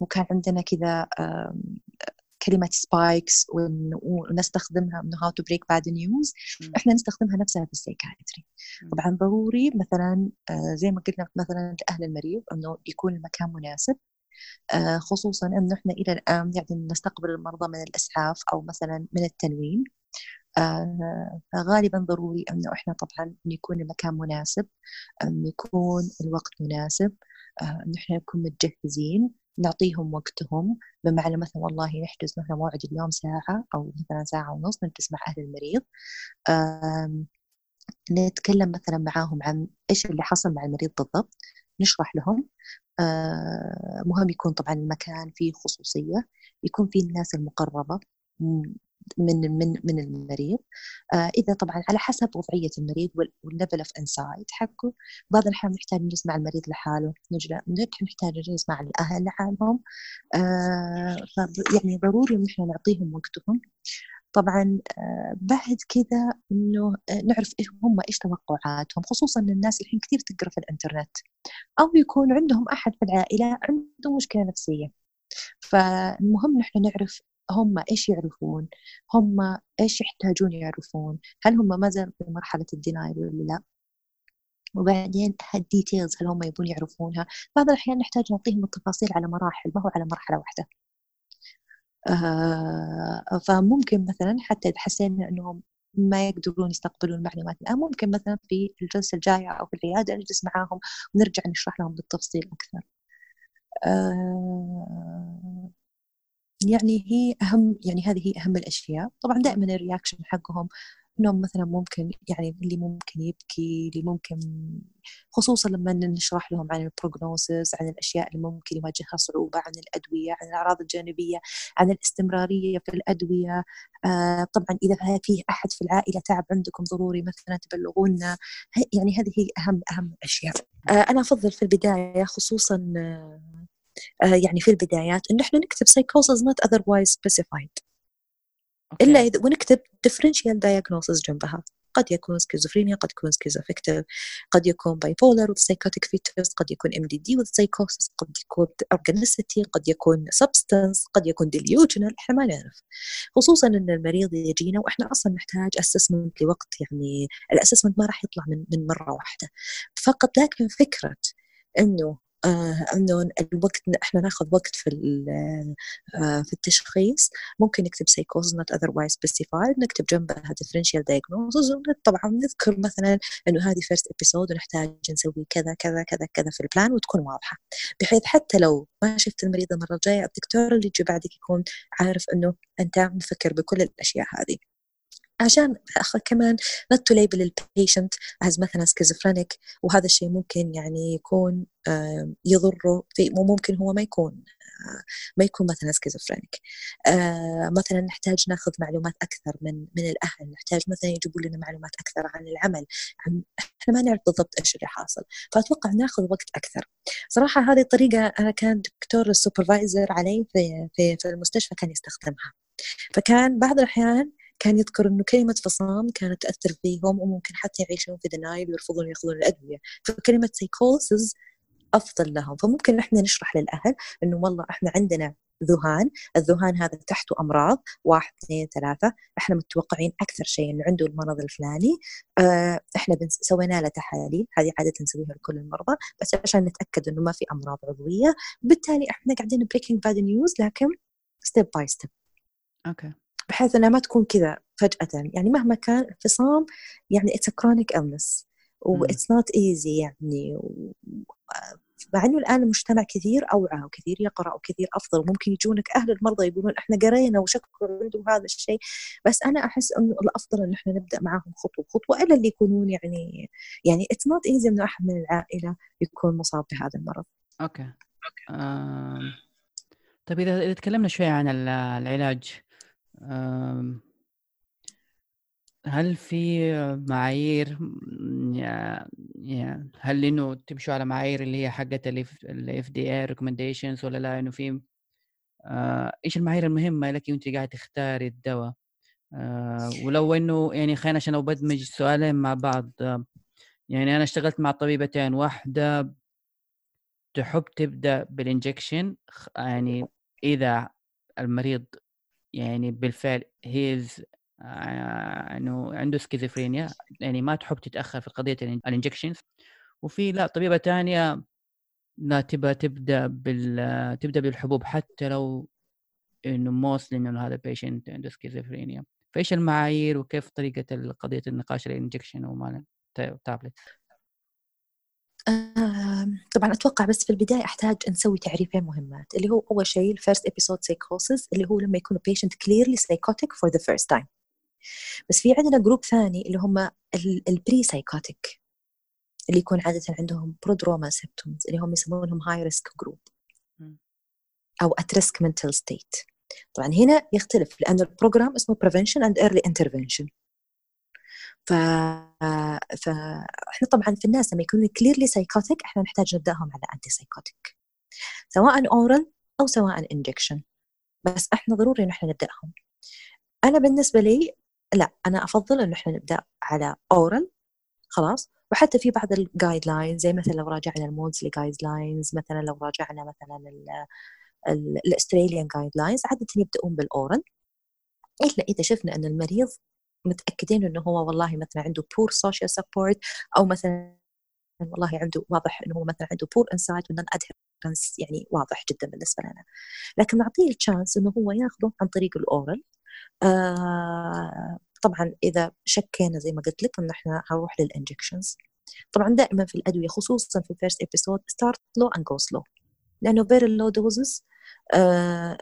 وكان عندنا كذا كلمة SPIKES ونستخدمها انه how to break bad news إحنا نستخدمها نفسها في ال psychiatry. طبعا ضروري مثلا آه، زي ما قلنا مثلا لأهل المريض إنه يكون المكان مناسب. آه، خصوصا إنه إحنا إلى الآن يعني نستقبل المرضى من الإسعاف أو مثلا من التنويم آه، فغالبا ضروري إنه إحنا طبعا يكون المكان مناسب ان يكون الوقت مناسب ان إحنا نكون متجهزين. نعطيهم وقتهم بمعنى مثلا والله نحجز مثلا موعد اليوم ساعة أو مثلا ساعة ونص نجلس مع أهل المريض. نتكلم مثلا معاهم عن إيش اللي حصل مع المريض بالضبط نشرح لهم. مهم يكون طبعا المكان فيه خصوصية يكون فيه الناس المقربة. من من من المريض. آه إذا طبعا على حسب وضعية المريض وال level of insight حقه بعض الأحيان نحتاج نجلس مع المريض لحاله نحتاج نجلس مع الأهل لحالهم. آه يعني ضروري إن إحنا نعطيهم وقتهم. طبعا آه بعد كذا إنه نعرف إيه هم إيش توقعاتهم خصوصا الناس الحين كثير تقرأ في الإنترنت. أو يكون عندهم أحد في العائلة عنده مشكلة نفسية. فالمهم نحن نعرف هم إيش يعرفون؟ هم إيش يحتاجون يعرفون؟ هل هم ما زالوا في مرحلة ال denial ولا لا؟ وبعدين ال details هل هم يبون يعرفونها؟ بعض الأحيان نحتاج نعطيهم التفاصيل على مراحل ما هو على مرحلة واحدة. آه فممكن مثلا حتى إذا حسينا أنهم ما يقدرون يستقبلون المعلومات الآن ممكن مثلا في الجلسة الجاية أو في العيادة نجلس معاهم ونرجع نشرح لهم بالتفصيل أكثر. آه يعني هي أهم يعني هذه هي أهم الأشياء. طبعا دائما ال reaction حقهم إنهم مثلا ممكن يعني اللي ممكن يبكي اللي ممكن خصوصا لما نشرح لهم عن ال prognosis عن الأشياء اللي ممكن يواجهها صعوبة عن الأدوية عن الأعراض الجانبية عن الاستمرارية في الأدوية. آه طبعا إذا فيه أحد في العائلة تعب عندكم ضروري مثلا تبلغونا. يعني هذه هي أهم أهم الأشياء. آه أنا أفضل في البداية خصوصا آه، يعني في البدايات انه إحنا نكتب psychosis not otherwise specified. okay. إلا إذا ونكتب differential diagnosis جنبها. قد يكون سكيزوفرينيا قد يكون schizoaffective قد يكون bipolar و psychotic features قد يكون MDD و psychosis قد يكون organicity قد يكون substance قد يكون delusional إحنا ما نعرف. خصوصا إن المريض يجينا وإحنا أصلا نحتاج assessment لوقت يعني ال assessment ما راح يطلع من من مرة واحدة. فقط لكن فكرة إنه آه انه الوقت إحنا ناخذ وقت في آه في التشخيص. ممكن نكتب سايكوز not otherwise specified نكتب جنبها differential diagnosis طبعا نذكر مثلا إنه هذه first episode ونحتاج نسوي كذا كذا كذا كذا في ال plan وتكون واضحة. بحيث حتى لو ما شفت المريض المره الجايه الدكتور اللي يجي بعدك يكون عارف إنه أنت مفكر بكل الأشياء هذه. عشان كمان not to label ال patient as مثلا schizophrenic وهذا الشيء ممكن يعني يكون يضره في وممكن هو ما يكون ما يكون مثلا schizophrenic مثلا نحتاج ناخذ معلومات أكثر من من الأهل نحتاج مثلا يجيبوا لنا معلومات أكثر عن العمل عن إحنا ما نعرف بالضبط إيش اللي حاصل فأتوقع ناخذ وقت أكثر. صراحة هذه الطريقة أنا كان دكتور ال supervisor علي في في في المستشفى كان يستخدمها. فكان بعض الأحيان كان يذكر إنه كلمة فصام كانت تأثر فيهم وممكن حتى يعيشون في denial ويرفضون يأخذون الأدوية. فكلمة سايكوسز أفضل لهم. فممكن إحنا نشرح للأهل إنه والله إحنا عندنا ذهان الذهان هذا تحته أمراض واحد اثنين ثلاثة. إحنا متوقعين أكثر شيء إنه عنده المرض الفلاني. إحنا بنس... سوينا له تحاليل. هذه عادة نسويها لكل المرضى بس عشان نتأكد إنه ما في أمراض عضوية. بالتالي إحنا قاعدين breaking bad news لكن step by step okay. بحيث إنها ما تكون كذا فجأة. يعني مهما كان انفصام يعني it's chronic illness. و it's not easy يعني. مع إنه الآن المجتمع كثير أوعى وكثير يقرأ وكثير أفضل وممكن يجونك أهل المرضى يقولون إحنا قرينا وشكرا عندهم هذا الشيء. بس أنا أحس إنه الأفضل إن إحنا نبدأ معاهم خطوة خطوه إلا اللي يكونون يعني يعني it's not easy إنه أحد من العائلة يكون مصاب بهذا المرض. Okay. Okay. آه... طيب إذا إذا تكلمنا شوي عن العلاج. هل في معايير هل إنه تمشوا على معايير اللي هي حقت ال FDA recommendations ولا لا؟ إنه في آه، إيش المعايير المهمة لك وأنت قاعد تختاري الدواء؟ آه، ولو إنه يعني خلينا عشان بدمج سؤالين مع بعض يعني أنا اشتغلت مع طبيبتين واحدة تحب تبدأ بال injection يعني إذا المريض يعني بالفعل he's آه، إنه عنده سكيزوفرينيا يعني ما تحب تتأخر في قضية ال injections وفي لا طبيبة ثانية لا تبى تبدأ بال تبدأ بالحبوب حتى لو إنه most إنه هذا patient عنده سكيزوفرينيا فايش المعايير وكيف طريقة قضية النقاش ال injection وما تابلت طبعا أتوقع بس في البداية أحتاج نسوي تعريفين مهمات اللي هو أول شيء ال first episode psychosis اللي هو لما يكون patient clearly psychotic for the first time بس في عندنا group ثاني اللي هم ال pre-psychotic اللي يكون عادة عندهم prodromal symptoms اللي هم يسمونهم high risk group أو at risk mental state طبعا هنا يختلف لأن ال program اسمه prevention and early intervention ف... فاحنا طبعا في الناس لما يكونوا clearly psychotic إحنا نحتاج نبدأهم على antipsychotic سواء oral أو سواء injection بس إحنا ضروري إن إحنا نبدأهم. أنا بالنسبة لي لا أنا أفضل انه إحنا نبدأ على oral خلاص. وحتى في بعض ال guidelines زي مثلا لو راجعنا ال Maudsley guidelines مثلا لو راجعنا مثلا ال Australian guidelines عادة يبدأون بال oral الا إذا شفنا إن المريض متأكدين إنه هو والله مثلا عنده poor social support أو مثلا والله عنده واضح إنه هو مثلا عنده poor insight و non-adherence يعني واضح جدا بالنسبة لنا. لكن نعطيه ال chance إنه هو ياخذه عن طريق ال oral. آه طبعا إذا شكينا زي ما قلت لك إن إحنا هنروح لل injections طبعا دائما في الأدوية خصوصا في ال first episode start low and go slow لأنه very low doses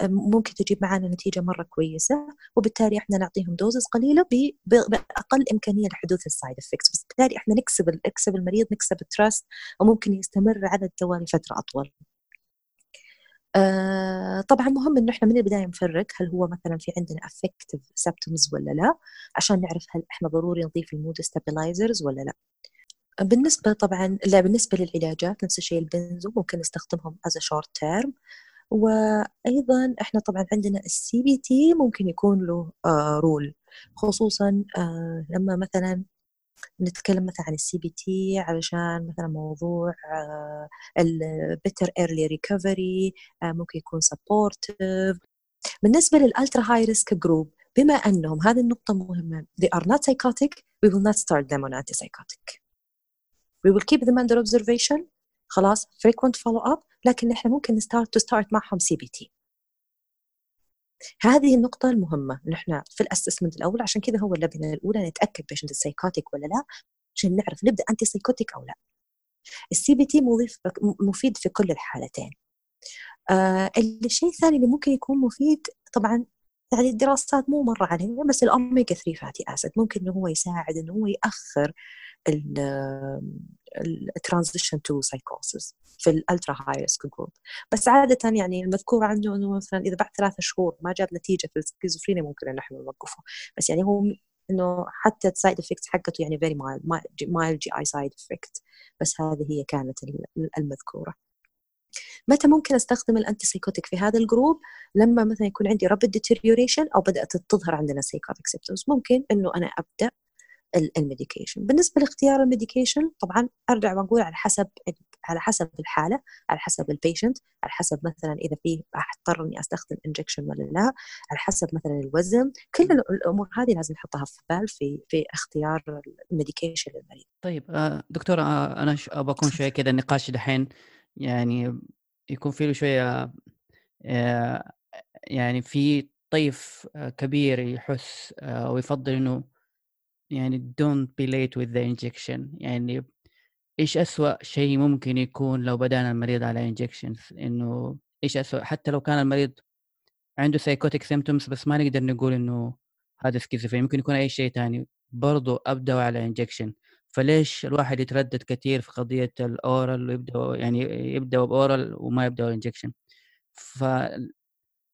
ممكن تجيب معنا نتيجة مرة كويسة وبالتالي إحنا نعطيهم doses قليلة بأقل إمكانية لحدوث ال side effects بالتالي إحنا نكسب نكسب المريض نكسب ال trust وممكن يستمر على الدواء لفترة أطول. آه طبعا مهم إنه إحنا من البداية نفرق هل هو مثلا في عندنا affective symptoms ولا لا عشان نعرف هل إحنا ضروري نضيف ال mood stabilizers ولا لا. بالنسبة طبعا لا بالنسبة للعلاجات نفس الشيء ال benzo ممكن نستخدمهم as short term وأيضا إحنا طبعا عندنا ال CBT ممكن يكون له آه role خصوصا آه لما مثلا نتكلم مثلا عن ال CBT علشان مثلا موضوع ال better early recovery ممكن يكون supportive بالنسبة لل ultra high risk group بما أنهم هذه النقطة مهمة they are not psychotic we will not start them on antipsychotic. We will keep them under observation. خلاص frequent follow up. لكن إحنا ممكن ن start to start معهم CBT هذه النقطة المهمة نحن في ال assessment الأول عشان كذا هو اللبنة الأولى نتأكد patient psychotic ولا لا عشان نعرف نبدأ antipsychotic أو لا. ال CBT مفيد في كل الحالتين. آه الشيء الثاني اللي ممكن يكون مفيد طبعا يعني الدراسات مو مرة علينا بس الأوميجا 3 fatty acid ممكن إنه هو يساعد إنه هو يأخر ال transition to psychosis في ال ultra high risk group بس عادة يعني المذكور عنده إنه مثلا إذا بعد ثلاثة شهور ما جاب نتيجة في السكيزوفرينيا ممكن إن إحنا نوقفه. بس يعني هو إنه حتى ال side effect حقته يعني very mild mild GI side effect بس هذه هي كانت المذكورة. متى ممكن أستخدم ال antipsychotic في هذا ال group لما مثلا يكون عندي rapid deterioration أو بدأت تظهر عندنا psychotic symptoms ممكن إنه أنا أبدأ ال medication. بالنسبة لاختيار ال medication طبعا أرجع وأقول على حسب على حسب الحالة على حسب ال patient على حسب مثلا إذا فيه اضطر إني أستخدم injection ولا لا على حسب مثلا الوزن. كل الأمور هذه لازم نحطها في بال في في اختيار الميديكيشن للمريض. طيب آه، دكتورة آه، أنا أبغى أكون شوية كذا النقاش دحين. يعني يكون فيه شوية آه، يعني في طيف كبير يحس ويفضل إنه يعني don't be late with the injection. يعني إيش أسوأ شيء ممكن يكون لو بدأنا المريض على injections إنه إيش أسوأ؟ حتى لو كان المريض عنده psychotic symptoms بس ما نقدر نقول إنه هذا سكيزوفرينيا ممكن يكون أي شيء تاني. برضو أبدأ على injection. فليش الواحد يتردد كثير في قضية ال oral ويبدأ يعني يبدأ ب oral وما يبدأ injection ف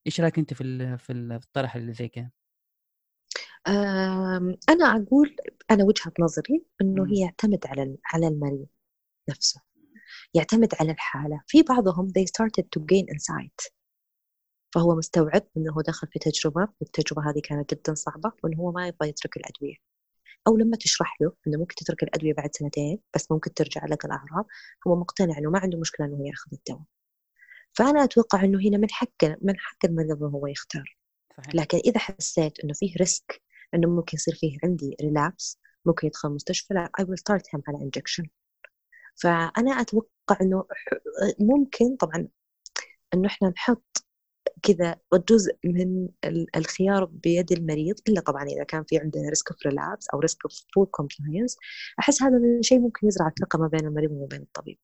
إيش رأيك أنت في في الطرح اللي زي كده؟ أنا أقول أنا وجهة نظري إنه هي يعتمد على على المريض نفسه يعتمد على الحالة. في بعضهم they started to gain insight. فهو مستوعب هو دخل في تجربة والتجربة هذه كانت جدا صعبة وإنه هو ما يبغى يترك الأدوية. أو لما تشرح له إنه ممكن تترك الأدوية بعد سنتين بس ممكن ترجع لك الأعراض هو مقتنع إنه ما عنده مشكلة إنه يأخذ الدواء. فأنا أتوقع إنه هنا من حق من حق المريض إنه هو يختار. صحيح. لكن إذا حسيت إنه فيه risk إنه ممكن يصير فيه عندي relapse ممكن يدخل مستشفى لا I will start him على injection. فأنا أتوقع إنه ممكن طبعا إنه إحنا نحط كذا جزء من الخيار بيد المريض إلا طبعا إذا كان في عندنا risk of relapse أو risk of poor compliance أحس هذا الشيء ممكن يزرع الثقة ما بين المريض وما بين الطبيب.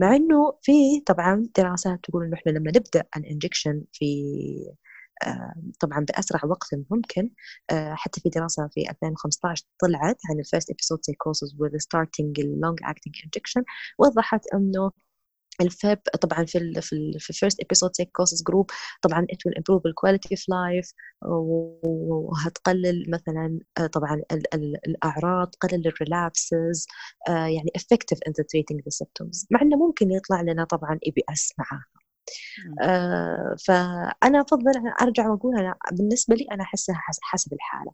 مع إنه في طبعا دراسات تقول إنه إحنا لما نبدأ ال injection في طبعا بأسرع وقت ممكن. آه، حتى في دراسة في 2015 طلعت عن ال first episode psychosis with starting long acting injection وضحت إنه ال FEP طبعا في ال في ال في first episode psychosis group طبعا will improve the quality of life وهتقلل مثلا آه، طبعا ال ال الأعراض تقلل ال relapses آه، يعني effective in the treating the symptoms. مع إنه ممكن يطلع لنا طبعا EPS معاها آه فأنا أفضل أرجع وأقول أنا بالنسبة لي أنا أحسها حسب الحالة.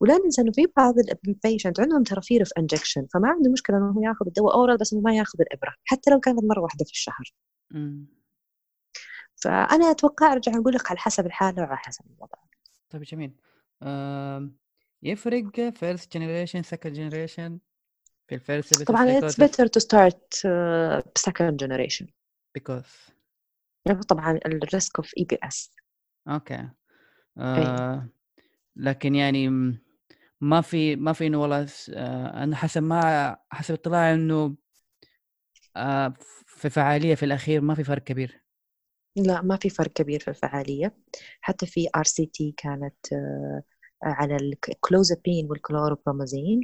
ولا ننسى إنه في بعض ال patient عندهم ترى fear injection فما عنده مشكلة إنه هو ياخذ الدواء oral بس إنه ما ياخذ الإبرة حتى لو كانت مرة واحدة في الشهر. فأنا أتوقع أرجع أقول لك على حسب الحالة وعلى حسب الوضع. طيب جميل. يفرق first generation second generation في ال first طبعا it's better to start uh, second generation. طبعا ال risk of EPS okay. آه لكن يعني ما في ما في إنه والله آه أنا حسب ما حسب اطلاعي إنه آه في فعالية في الأخير ما في فرق كبير. لا ما في فرق كبير في الفعالية. حتى في RCT كانت آه على ال clozapine وال chlorpromazine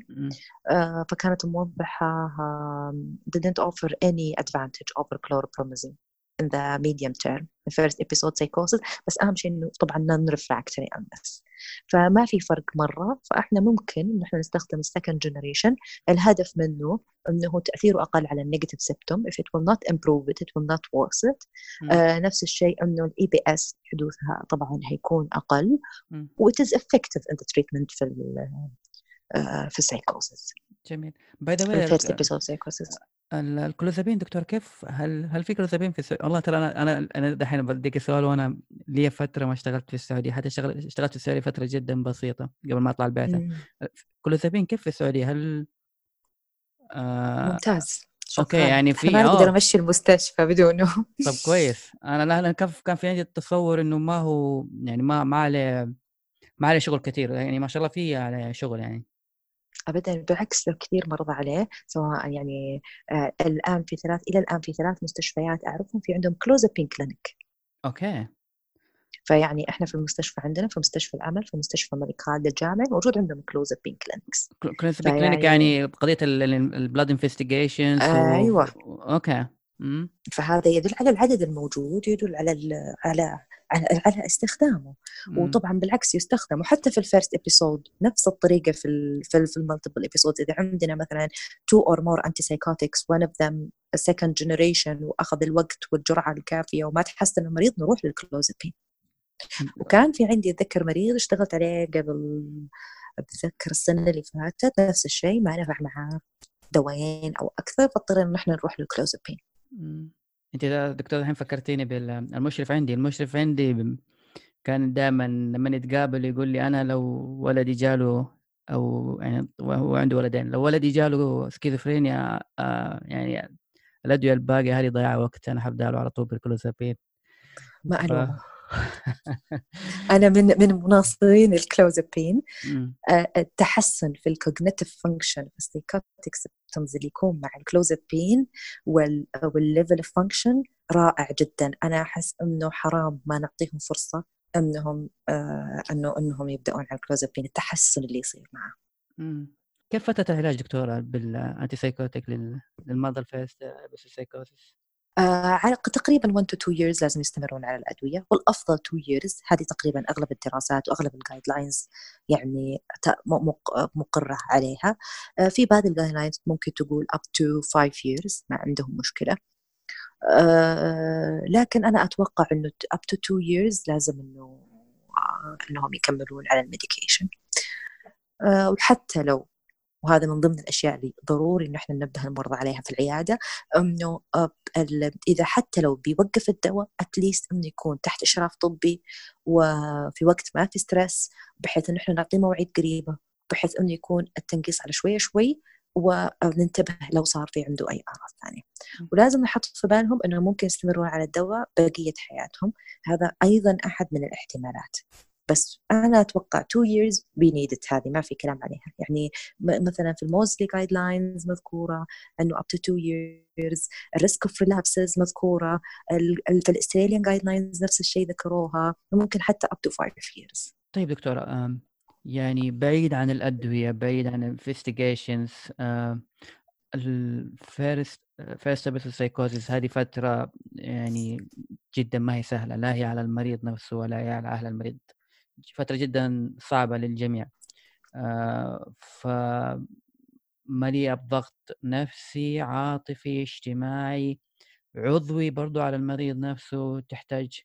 فكانت موضحه uh, didn't offer any advantage over chlorpromazine in the medium term the first episode psychosis بس أهم شيء إنه طبعا non refractory illness فما في فرق مرة فإحنا ممكن إن إحنا نستخدم ال second generation. الهدف منه إنه تأثيره أقل على ال negative symptom if it will not improve it it will not worsen it. آه نفس الشيء إنه ال EPS حدوثها طبعا هيكون أقل. و it is effective in the treatment في في السايكوسس جميل. by the way الكلوزابين دكتور كيف؟ هل هل في كلوزابين في السعوديه؟ والله ترى أنا أنا أنا دحين بديك سؤال وأنا لي فترة ما اشتغلت في السعودية حتى اشتغلت اشتغلت في السعودية فترة جدا بسيطة قبل ما أطلع البعثة. كلوزابين كيف في السعودية؟ هل آه ممتاز. okay يعني في ما أقدر أمشي المستشفى بدونه طب كويس. أنا لا كان كان في عندي التصور إنه ما هو يعني ما ما عليه ما عليه شغل كثير يعني ما شاء الله في عليه شغل يعني. ابدا بالعكس كثير مرضى عليه سواء يعني آه الآن في ثلاث إلى الآن في ثلاث مستشفيات أعرفهم في عندهم clozapine clinic okay. فيعني إحنا في المستشفى عندنا في مستشفى الأمل في مستشفى الملك خالد الجامعي موجود عندهم clozapine clinics clozapine clinic يعني قضية ال blood investigations أيوه. okay. فهذا يدل على العدد الموجود يدل على على على, على استخدامه. مم. وطبعا بالعكس يستخدم وحتى في ال first episode نفس الطريقة في ال في, في المالتيبل episode إذا عندنا مثلا two or more antipsychotics one of them a second generation وأخذ الوقت والجرعة الكافية وما تحسن المريض نروح للكلوزابين وكان في عندي أتذكر مريض اشتغلت عليه قبل بتذكر السنة اللي فاتت نفس الشيء ما نفع معاه دوايين أو أكثر فاضطرينا إن إحنا نروح للكلوزابين انت دكتور الحين فكرتيني بالمشرف عندي المشرف عندي كان دائما لما نتقابل يقول لي أنا لو ولدي جاله أو يعني هو عنده ولدين لو ولدي جاله سكيزوفرينيا آه يعني الأدوية الباقية هذه ضياع وقت أنا حبدأ له على طول بالكلوزابين. ما ف... أنا من من مناصرين الكلوزابين التحسن في ال cognitive function في ال psychotic symptoms اللي يكون مع الكلوزابين وال level of function رائع جدا. أنا أحس إنه حرام ما نعطيهم فرصة إنهم آه انه إنهم يبدأون على الكلوزابين التحسن اللي يصير معه. كيف فتره العلاج دكتورة بال antipsychotic للمرضى ال first psychosis؟ آه تقريبا 1 to 2 years لازم يستمرون على الأدوية. والأفضل 2 years هذه تقريبا أغلب الدراسات وأغلب ال guidelines يعني مقرة عليها. آه في بعض ال guidelines ممكن تقول up to 5 years ما عندهم مشكلة. آه لكن أنا أتوقع إنه up to 2 years لازم إنه إنهم يكملون على ال medication. وحتى لو وهذا من ضمن الأشياء اللي ضروري إن إحنا ننبه المرضى عليها في العيادة إنه إذا حتى لو بيوقف الدواء at least إنه يكون تحت إشراف طبي وفي وقت ما في stress بحيث انه إحنا نعطيه مواعيد قريبة بحيث إنه يكون التنقيص على شوية شوي وننتبه لو صار في عنده أي أعراض ثانية. ولازم نحط في بالهم إنه ممكن يستمرون على الدواء بقية حياتهم. هذا أيضا أحد من الاحتمالات. بس أنا أتوقع 2 years be needed هذه ما في كلام عليها. يعني مثلا في ال Maudsley guidelines مذكورة إنه up to 2 years. ال risk of relapses مذكورة. في ال Australian guidelines نفس الشيء ذكروها. ممكن حتى up to 5 years. طيب دكتورة يعني بعيد عن الأدوية بعيد عن ال investigations ال first first psychosis هذه فترة يعني جدا ما هي سهلة. لا هي على المريض نفسه ولا هي على أهل المريض. فترة جدا صعبة للجميع. آه، ف مليئة بضغط نفسي عاطفي اجتماعي عضوي برضو على المريض نفسه. تحتاج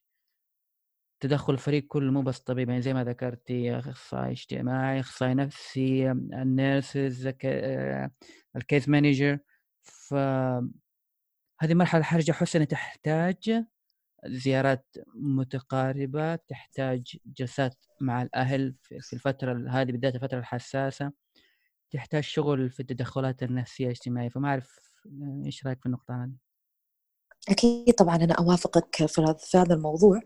تدخل الفريق كله مو بس طبيب يعني زي ما ذكرتي أخصائي اجتماعي أخصائي نفسي ال nurses ال case manager ف هذه مرحلة حرجة حساسة تحتاج. زيارات متقاربة تحتاج جلسات مع الأهل في الفترة هذه بالذات الفترة الحساسة. تحتاج شغل في التدخلات النفسية الاجتماعية. فما أعرف إيش رأيك في النقطة هذه؟ أكيد طبعا أنا أوافقك في هذا الموضوع.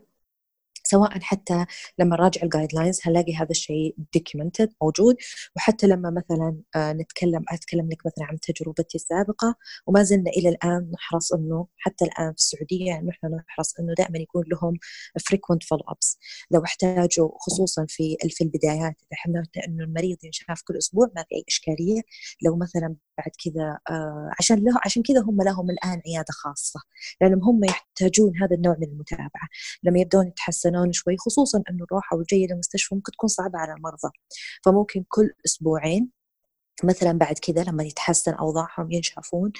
سواء حتى لما نراجع ال guidelines هنلاقي هذا الشيء documented موجود وحتى لما مثلا آه، نتكلم أتكلم لك مثلا عن تجربتي السابقة وما زلنا إلى الآن نحرص إنه حتى الآن في السعودية يعني نحن نحرص إنه دائما يكون لهم frequent follow ups لو احتاجوا خصوصا في في البدايات إذا إحنا إنه المريض ينشاف كل أسبوع ما في أي إشكالية. لو مثلا بعد كذا آه، عشان له عشان كذا هم لهم الآن عيادة خاصة لأنهم هم يحتاجون هذا النوع من المتابعة. لما يبدون يتحسنون شوي خصوصا إنه الروحه والجايه للمستشفى ممكن تكون صعبة على المرضى. فممكن كل أسبوعين مثلا بعد كذا لما يتحسن أوضاعهم ينشأفون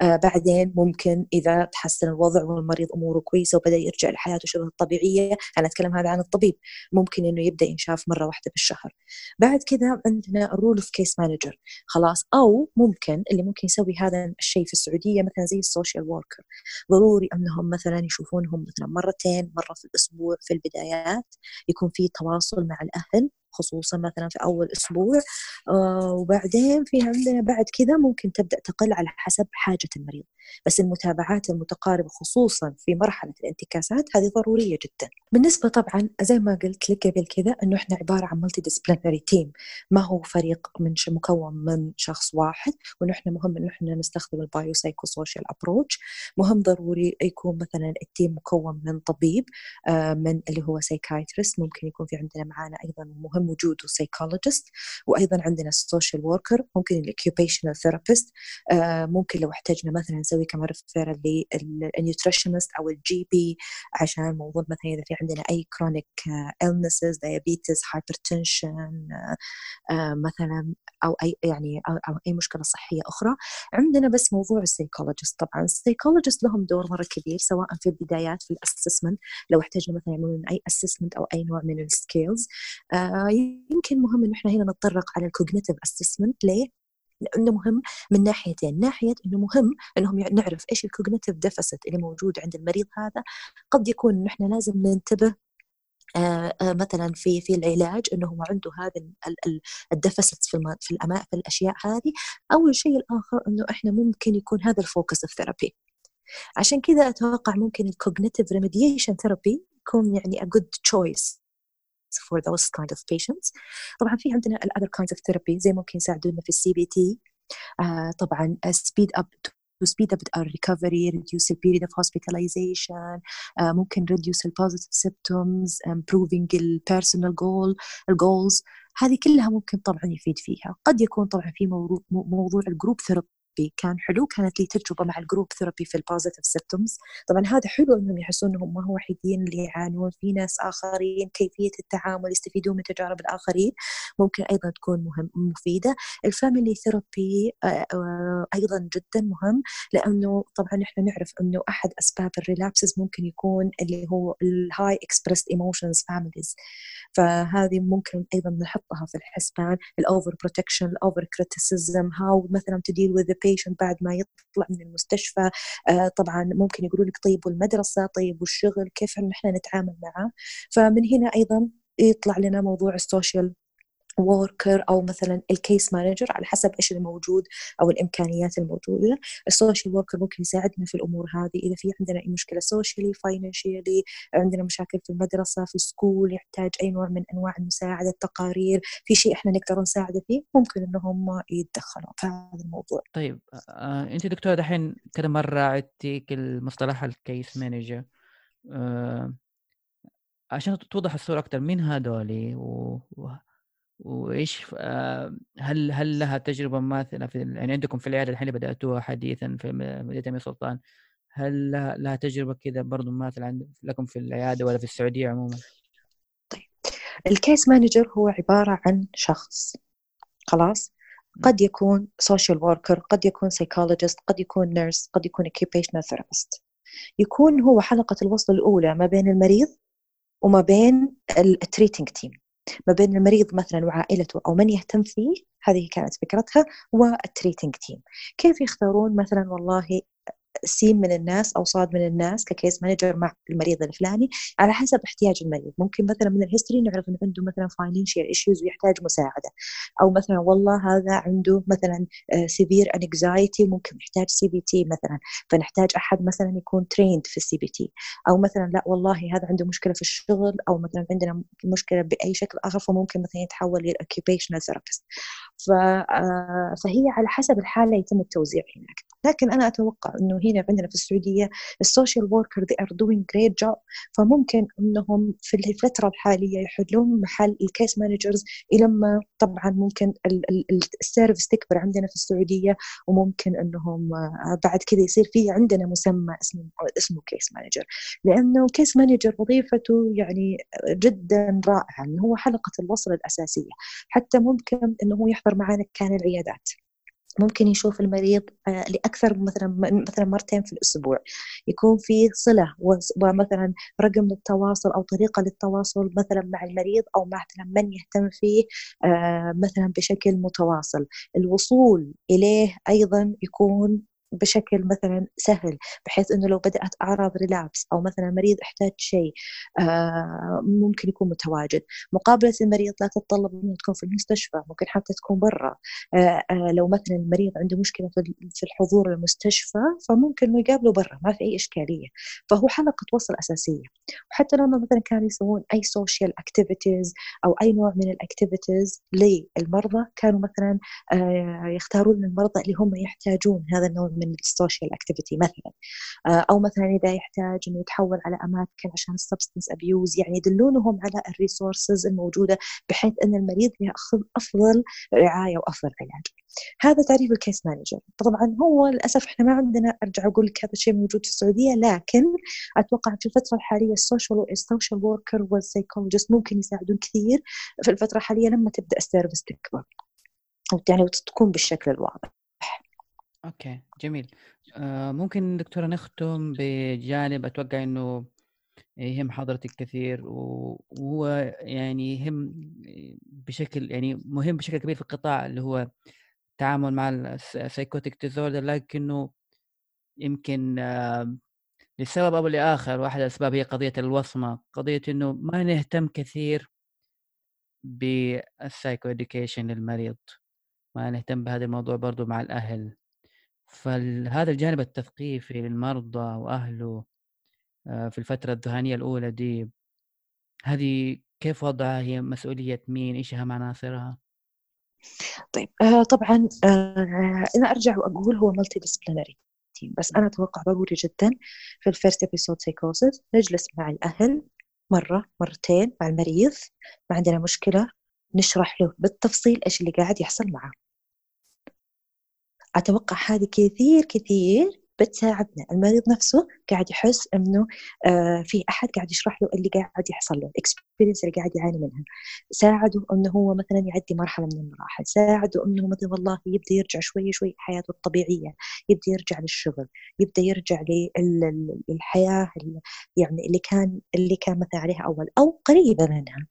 آه بعدين ممكن إذا تحسن الوضع والمريض أموره كويسة وبدأ يرجع لحياته شبه الطبيعية أنا أتكلم هذا عن الطبيب ممكن إنه يبدأ ينشاف مرة واحدة بالشهر. بعد كذا عندنا ال role of case manager خلاص أو ممكن اللي ممكن يسوي هذا الشيء في السعودية مثلا زي ال social worker ضروري إنهم مثلا يشوفونهم مثلا مرتين مرة في الأسبوع في البدايات يكون في تواصل مع الأهل خصوصا مثلا في أول أسبوع آه وبعدين في عندنا بعد كذا ممكن تبدأ تقل على حسب حاجة المريض. بس المتابعات المتقاربة خصوصا في مرحلة الانتكاسات هذه ضرورية جدا. بالنسبة طبعا زي ما قلت لك قبل كذا أنه إحنا عبارة عن multidisciplinary team ما هو فريق من مكون من شخص واحد وأنه إحنا مهم أنه إحنا نستخدم ال bio psycho social approach مهم ضروري يكون مثلا ال team مكون من طبيب آه من اللي هو psychiatrist ممكن يكون في عندنا معانا أيضا مهم وجوده psychologist وأيضا عندنا ال social worker ممكن ال occupational therapist آه ممكن لو احتاجنا مثلا نسوي كمان referral لل nutritionist أو ال GP عشان موضوع مثلا إذا في عندنا أي chronic illnesses diabetes hypertension مثلا أو أي يعني أو أي مشكلة صحية أخرى. عندنا بس موضوع ال psychologist طبعا ال psychologist لهم دور مرة كبير سواء في البدايات في ال assessment لو احتاجنا مثلا يعملون أي assessment أو أي نوع من ال scales آه يمكن مهم إنه إحنا هنا نتطرق على ال cognitive assessment ليه؟ لأنه مهم من ناحيتين ناحية إنه مهم إنهم نعرف إيش ال cognitive deficit اللي موجود عند المريض هذا. قد يكون إحنا لازم ننتبه آه آه مثلا في في العلاج انه هو عنده هذا ال deficits في في الأماء في الأشياء هذه. أو الشيء الآخر إنه إحنا ممكن يكون هذا ال focus of therapy عشان كذا أتوقع ممكن ال cognitive remediation therapy يكون يعني a good choice. For those kind of patients طبعا في عندنا ال other kinds of therapy زي ممكن يساعدونا في ال CBT طبعا speed up to speed up our recovery, reduce the period of hospitalization, uh, ممكن reduce the positive symptoms, improving the personal goal, goals هذه كلها ممكن طبعا يفيد فيها قد يكون طبعا في موضوع, موضوع ال group therapy therapy كان حلو كانت لي تجربة مع ال group therapy في ال positive symptoms طبعا هذا حلو إنهم يحسون إنهم ما هو وحيدين اللي يعانون. في ناس آخرين كيفية التعامل يستفيدون من تجارب الآخرين ممكن أيضا تكون مهم مفيدة. ال family therapy آه، آه، أيضا جدا مهم لأنه طبعا إحنا نعرف إنه أحد أسباب ال relapses ممكن يكون اللي هو ال high expressed emotions families فهذه ممكن أيضا نحطها في الحسبان ال over protection ال over criticism how مثلا to deal patient بعد ما يطلع من المستشفى آه طبعا ممكن يقولوا لك طيب والمدرسة طيب والشغل كيف نحن نتعامل معه؟ فمن هنا أيضا يطلع لنا موضوع ال social worker أو مثلا ال case manager على حسب إيش الموجود أو الإمكانيات الموجودة. ال social worker ممكن يساعدنا في الأمور هذه. إذا في عندنا أي مشكلة socially financially عندنا مشاكل في المدرسة في ال school يحتاج أي نوع من أنواع المساعدة التقارير في شيء إحنا نقدر نساعده فيه ممكن انهم يتدخلوا في هذا الموضوع. طيب آه أنت دكتور دحين كذا مرة عدتي المصطلح ال case manager آه عشان توضح الصورة أكثر مين هذول و... وإيش آه، هل هل لها تجربة ماثله في يعني عندكم في العيادة الحين بدأتوها حديثا في مدينة أمير سلطان هل لها, لها تجربة كذا برضه ماثله عند لكم في العيادة ولا في السعودية عموما؟ طيب ال case manager هو عبارة عن شخص خلاص؟ قد يكون social worker قد يكون psychologist قد يكون nurse قد يكون occupational therapist يكون هو حلقة الوصل الأولى ما بين المريض وما بين التريتنج تيم ما بين المريض مثلا وعائلته أو من يهتم فيه هذه كانت فكرتها وال treating team كيف يختارون مثلا والله سين من الناس أو صاد من الناس ك case manager مع المريض الفلاني على حسب احتياج المريض. ممكن مثلا من ال history نعرف انه عنده مثلا financial issues ويحتاج مساعدة. أو مثلا والله هذا عنده مثلا severe anxiety وممكن يحتاج CBT مثلا. فنحتاج أحد مثلا يكون trained في ال CBT أو مثلا لا والله هذا عنده مشكلة في الشغل أو مثلا عندنا مشكلة بأي شكل أخر فممكن مثلا يتحول لل occupational therapist فهي على حسب الحالة يتم التوزيع هناك. لكن أنا أتوقع إنه هنا عندنا في السعودية ال social worker they are doing great job. فممكن إنهم في الفترة الحالية يحلون محل ال case managers لما طبعا ممكن ال service تكبر عندنا في السعودية وممكن إنهم آه، بعد كذا يصير في عندنا مسمى اسمه اسمه case manager لأنه case manager وظيفته يعني جدا رائعه هو حلقة الوصل الأساسية. حتى ممكن إنه هو يحضر معنا كان العيادات. ممكن يشوف المريض آه، لأكثر مثلا مثلا مرتين في الأسبوع. يكون في صلة ومثلا رقم للتواصل أو طريقة للتواصل مثلا مع المريض أو مع مثلا من يهتم فيه آه، مثلا بشكل متواصل. الوصول إليه أيضا يكون بشكل مثلا سهل بحيث إنه لو بدأت أعراض ريلابس أو مثلا مريض احتاج شيء آه، ممكن يكون متواجد. مقابلة المريض لا تتطلب إنه تكون في المستشفى ممكن حتى تكون برا. آه، آه، لو مثلا المريض عنده مشكلة في الحضور المستشفى فممكن إنه يقابله برا ما في أي إشكالية. فهو حلقة وصل أساسية. وحتى لما مثلا كانوا يسوون أي social activities أو أي نوع من ال activities للمرضى كانوا مثلا يختارون المرضى اللي هم يحتاجون هذا النوع من ال social activity مثلا. آه، أو مثلا إذا يحتاج إنه يتحول على أماكن عشان ال substance abuse يعني يدلونهم على ال resources الموجودة بحيث إن المريض يأخذ أفضل رعاية وأفضل علاج. هذا تعريف ال case manager طبعا هو للأسف إحنا ما عندنا أرجع أقول لك هذا الشيء موجود في السعودية لكن أتوقع في الفترة الحالية ال social ال social worker وال psychologist ممكن يساعدون كثير في الفترة الحالية لما تبدأ ال service تكبر. يعني وتكون بالشكل الواضح. okay، جميل. آه ممكن دكتورة نختم بجانب أتوقع إنه يهم حضرتك كثير وهو يعني يهم بشكل يعني مهم بشكل كبير في القطاع اللي هو التعامل مع ال psychotic disorder لكنه يمكن آه لسبب أو لآخر واحد الأسباب هي قضية الوصمة، قضية إنه ما نهتم كثير بال psychoeducation للمريض، ما نهتم بهذا الموضوع برضه مع الأهل. فهذا الجانب التثقيفي للمرضى وأهله آه، في الفترة الذهانية الأولى دي هذه كيف وضعها؟ هي مسؤولية مين؟ إيش أهم عناصرها؟ طيب آه طبعا آه أنا أرجع وأقول هو multidisciplinary بس أنا أتوقع ضروري جدا في ال first episode psychosis نجلس مع الأهل مرة مرتين مع المريض ما عندنا مشكلة نشرح له بالتفصيل إيش اللي قاعد يحصل معه. أتوقع هذه كثير كثير بتساعدنا. المريض نفسه قاعد يحس إنه آه في أحد قاعد يشرح له اللي قاعد يحصل له ال experience اللي قاعد يعاني منها. ساعده إنه هو مثلا يعدي مرحلة من المراحل. ساعده إنه مثلا والله يبدأ يرجع شوي شوي حياته الطبيعية. يبدأ يرجع للشغل. يبدأ يرجع للحياه يعني اللي كان اللي كان مثلا عليها أول أو قريبه منها.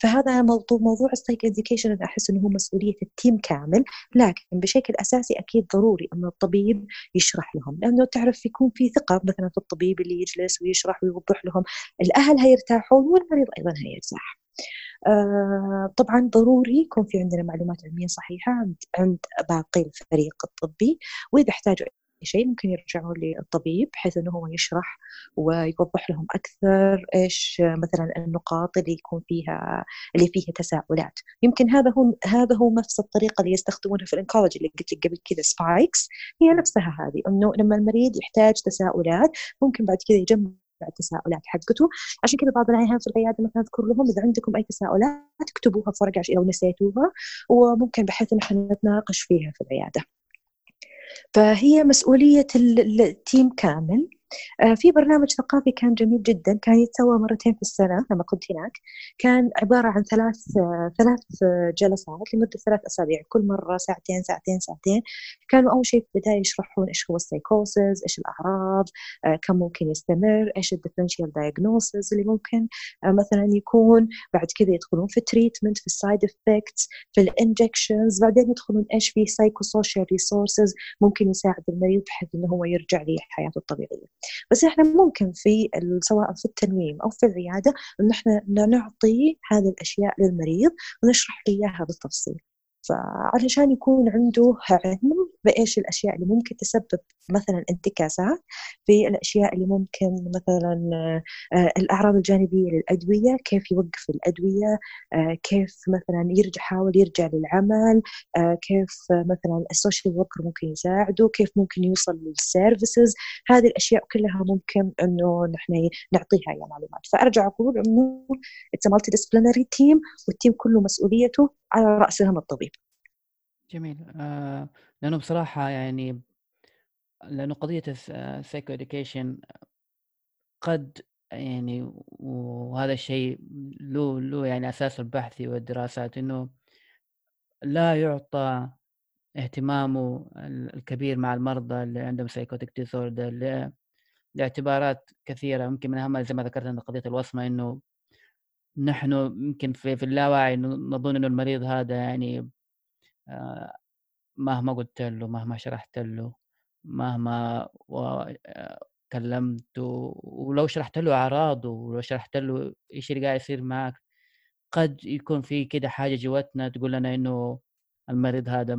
فهذا موضوع موضوع ال psychoeducation أنا أحس إنه هو مسؤولية ال team كامل لكن بشكل أساسي أكيد ضروري إنه الطبيب يشرح لهم لأنه تعرف يكون في ثقة مثلا في الطبيب اللي يجلس ويشرح ويوضح لهم الأهل هيرتاحون والمريض أيضا هيرتاح. آه طبعا ضروري يكون في عندنا معلومات علمية صحيحة عند عند باقي الفريق الطبي وإذا احتاجوا شيء ممكن يرجعوا للطبيب بحيث إنه هو يشرح ويوضح لهم أكثر إيش مثلا النقاط اللي يكون فيها اللي فيها تساؤلات. يمكن هذا هو هذا هو نفس الطريقة اللي يستخدمونها في ال oncology اللي قلت لك قبل كذا SPIKES هي نفسها هذه إنه لما المريض يحتاج تساؤلات ممكن بعد كذا يجمع التساؤلات حقته. عشان كذا بعض الأحيان في العياده مثلا أذكر لهم إذا عندكم أي تساؤلات اكتبوها في ورقة لو نسيتوها. وممكن بحيث إن إحنا نتناقش فيها في العياده فهي مسؤولية التيم كامل. في برنامج ثقافي كان جميل جدا كان يتسوى مرتين في السنة لما كنت هناك. كان عبارة عن ثلاث آه، ثلاث جلسات لمدة ثلاث أسابيع كل مرة ساعتين ساعتين ساعتين. كانوا أول شيء في البداية يشرحون إيش هو السايكوسز إيش الأعراض آه، كم ممكن يستمر إيش ال differential diagnosis اللي ممكن مثلا يكون. بعد كذا يدخلون في ال treatment في ال side effects في ال injections بعدين يدخلون إيش في psychosocial resources ممكن يساعد المريض بحيث إنه هو يرجع لحياته الطبيعية. بس إحنا ممكن في سواء في التنويم أو في العياده إن إحنا نعطي هذه الأشياء للمريض ونشرح له إياها بالتفصيل. فعلشان يكون عنده علم بإيش الأشياء اللي ممكن تسبب مثلا انتكاسات؟ في الأشياء اللي ممكن مثلا آه، الأعراض الجانبية للأدوية كيف يوقف الأدوية؟ آه، كيف مثلا يرجع يحاول يرجع للعمل؟ آه، كيف مثلا ال social worker ممكن يساعده؟ كيف ممكن يوصل لل services؟ هذه الأشياء كلها ممكن أنه نحن نعطيها يعني معلومات. فأرجع أقول أنه it's a multidisciplinary team والتيم كله مسؤوليته على رأسهم الطبيب. جميل. آه لأنه بصراحة يعني لأنه قضية ال psychoeducation قد يعني وهذا الشيء له له يعني أساس البحثي والدراسات إنه لا يعطى اهتمامه الكبير مع المرضى اللي عندهم psychotic disorder لاعتبارات كثيرة. يمكن من أهمها زي ما ذكرت أن قضية الوصمة إنه نحن يمكن في, في اللاوعي نظن إنه المريض هذا يعني آه، مهما قلت له مهما شرحت له مهما آه، كلمته ولو شرحت له أعراضه ولو شرحت له إيش اللي قاعد يصير معك قد يكون في كده حاجة جواتنا تقول لنا إنه المريض هذا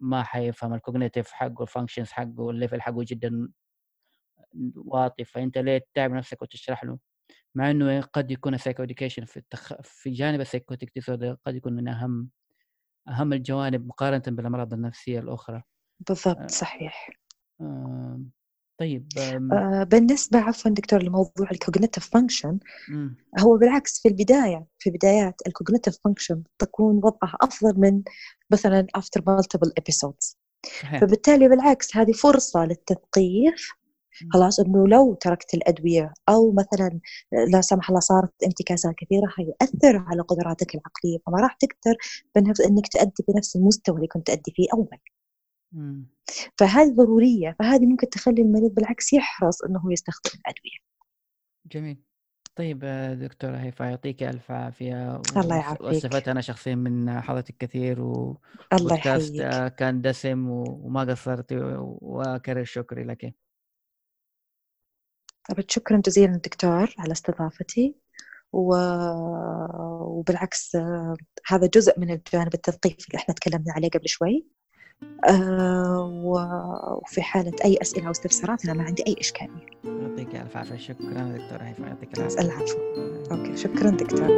ما حيفهم ال cognitive حقه ال functions حقه ال level حقه جدا واطي فأنت ليه تتعب نفسك وتشرح له؟ مع إنه قد يكون السايكو في التخ... في جانب ال psychotic disorder قد يكون من أهم أهم الجوانب مقارنة بالأمراض النفسية الأخرى. بالضبط آه، صحيح. آه طيب آه بالنسبة عفوا دكتور لموضوع ال cognitive function هو بالعكس في البداية في بدايات ال cognitive function تكون وضعها أفضل من مثلا after multiple episodes. فبالتالي بالعكس هذه فرصة للتثقيف خلاص إنه لو تركت الأدوية أو مثلا لا سمح الله صارت انتكاسات كثيرة حيأثر على قدراتك العقلية فما راح تقدر إنك تؤدي بنفس المستوى اللي كنت تؤدي فيه أول. فهذه ضرورية فهذه ممكن تخلي المريض بالعكس يحرص إنه هو يستخدم الأدوية. جميل. طيب دكتورة هيفا يعطيك ألف عافية. الله يعافيك. واستفدت أنا شخصيا من حضرتك كثير و الله يحييك. كان دسم وما قصرت وأكرر شكري لك. طيب شكرا جزيلا دكتور على استضافتي و... وبالعكس هذا جزء من الجانب التثقيفي اللي إحنا تكلمنا عليه قبل شوي. آه وفي حالة أي أسئلة أو استفسارات أنا ما عندي أي إشكالية. يعطيك ألف عافية. شكرا دكتور هيفا يعطيك العافية. العفو. أوكي شكرا دكتور.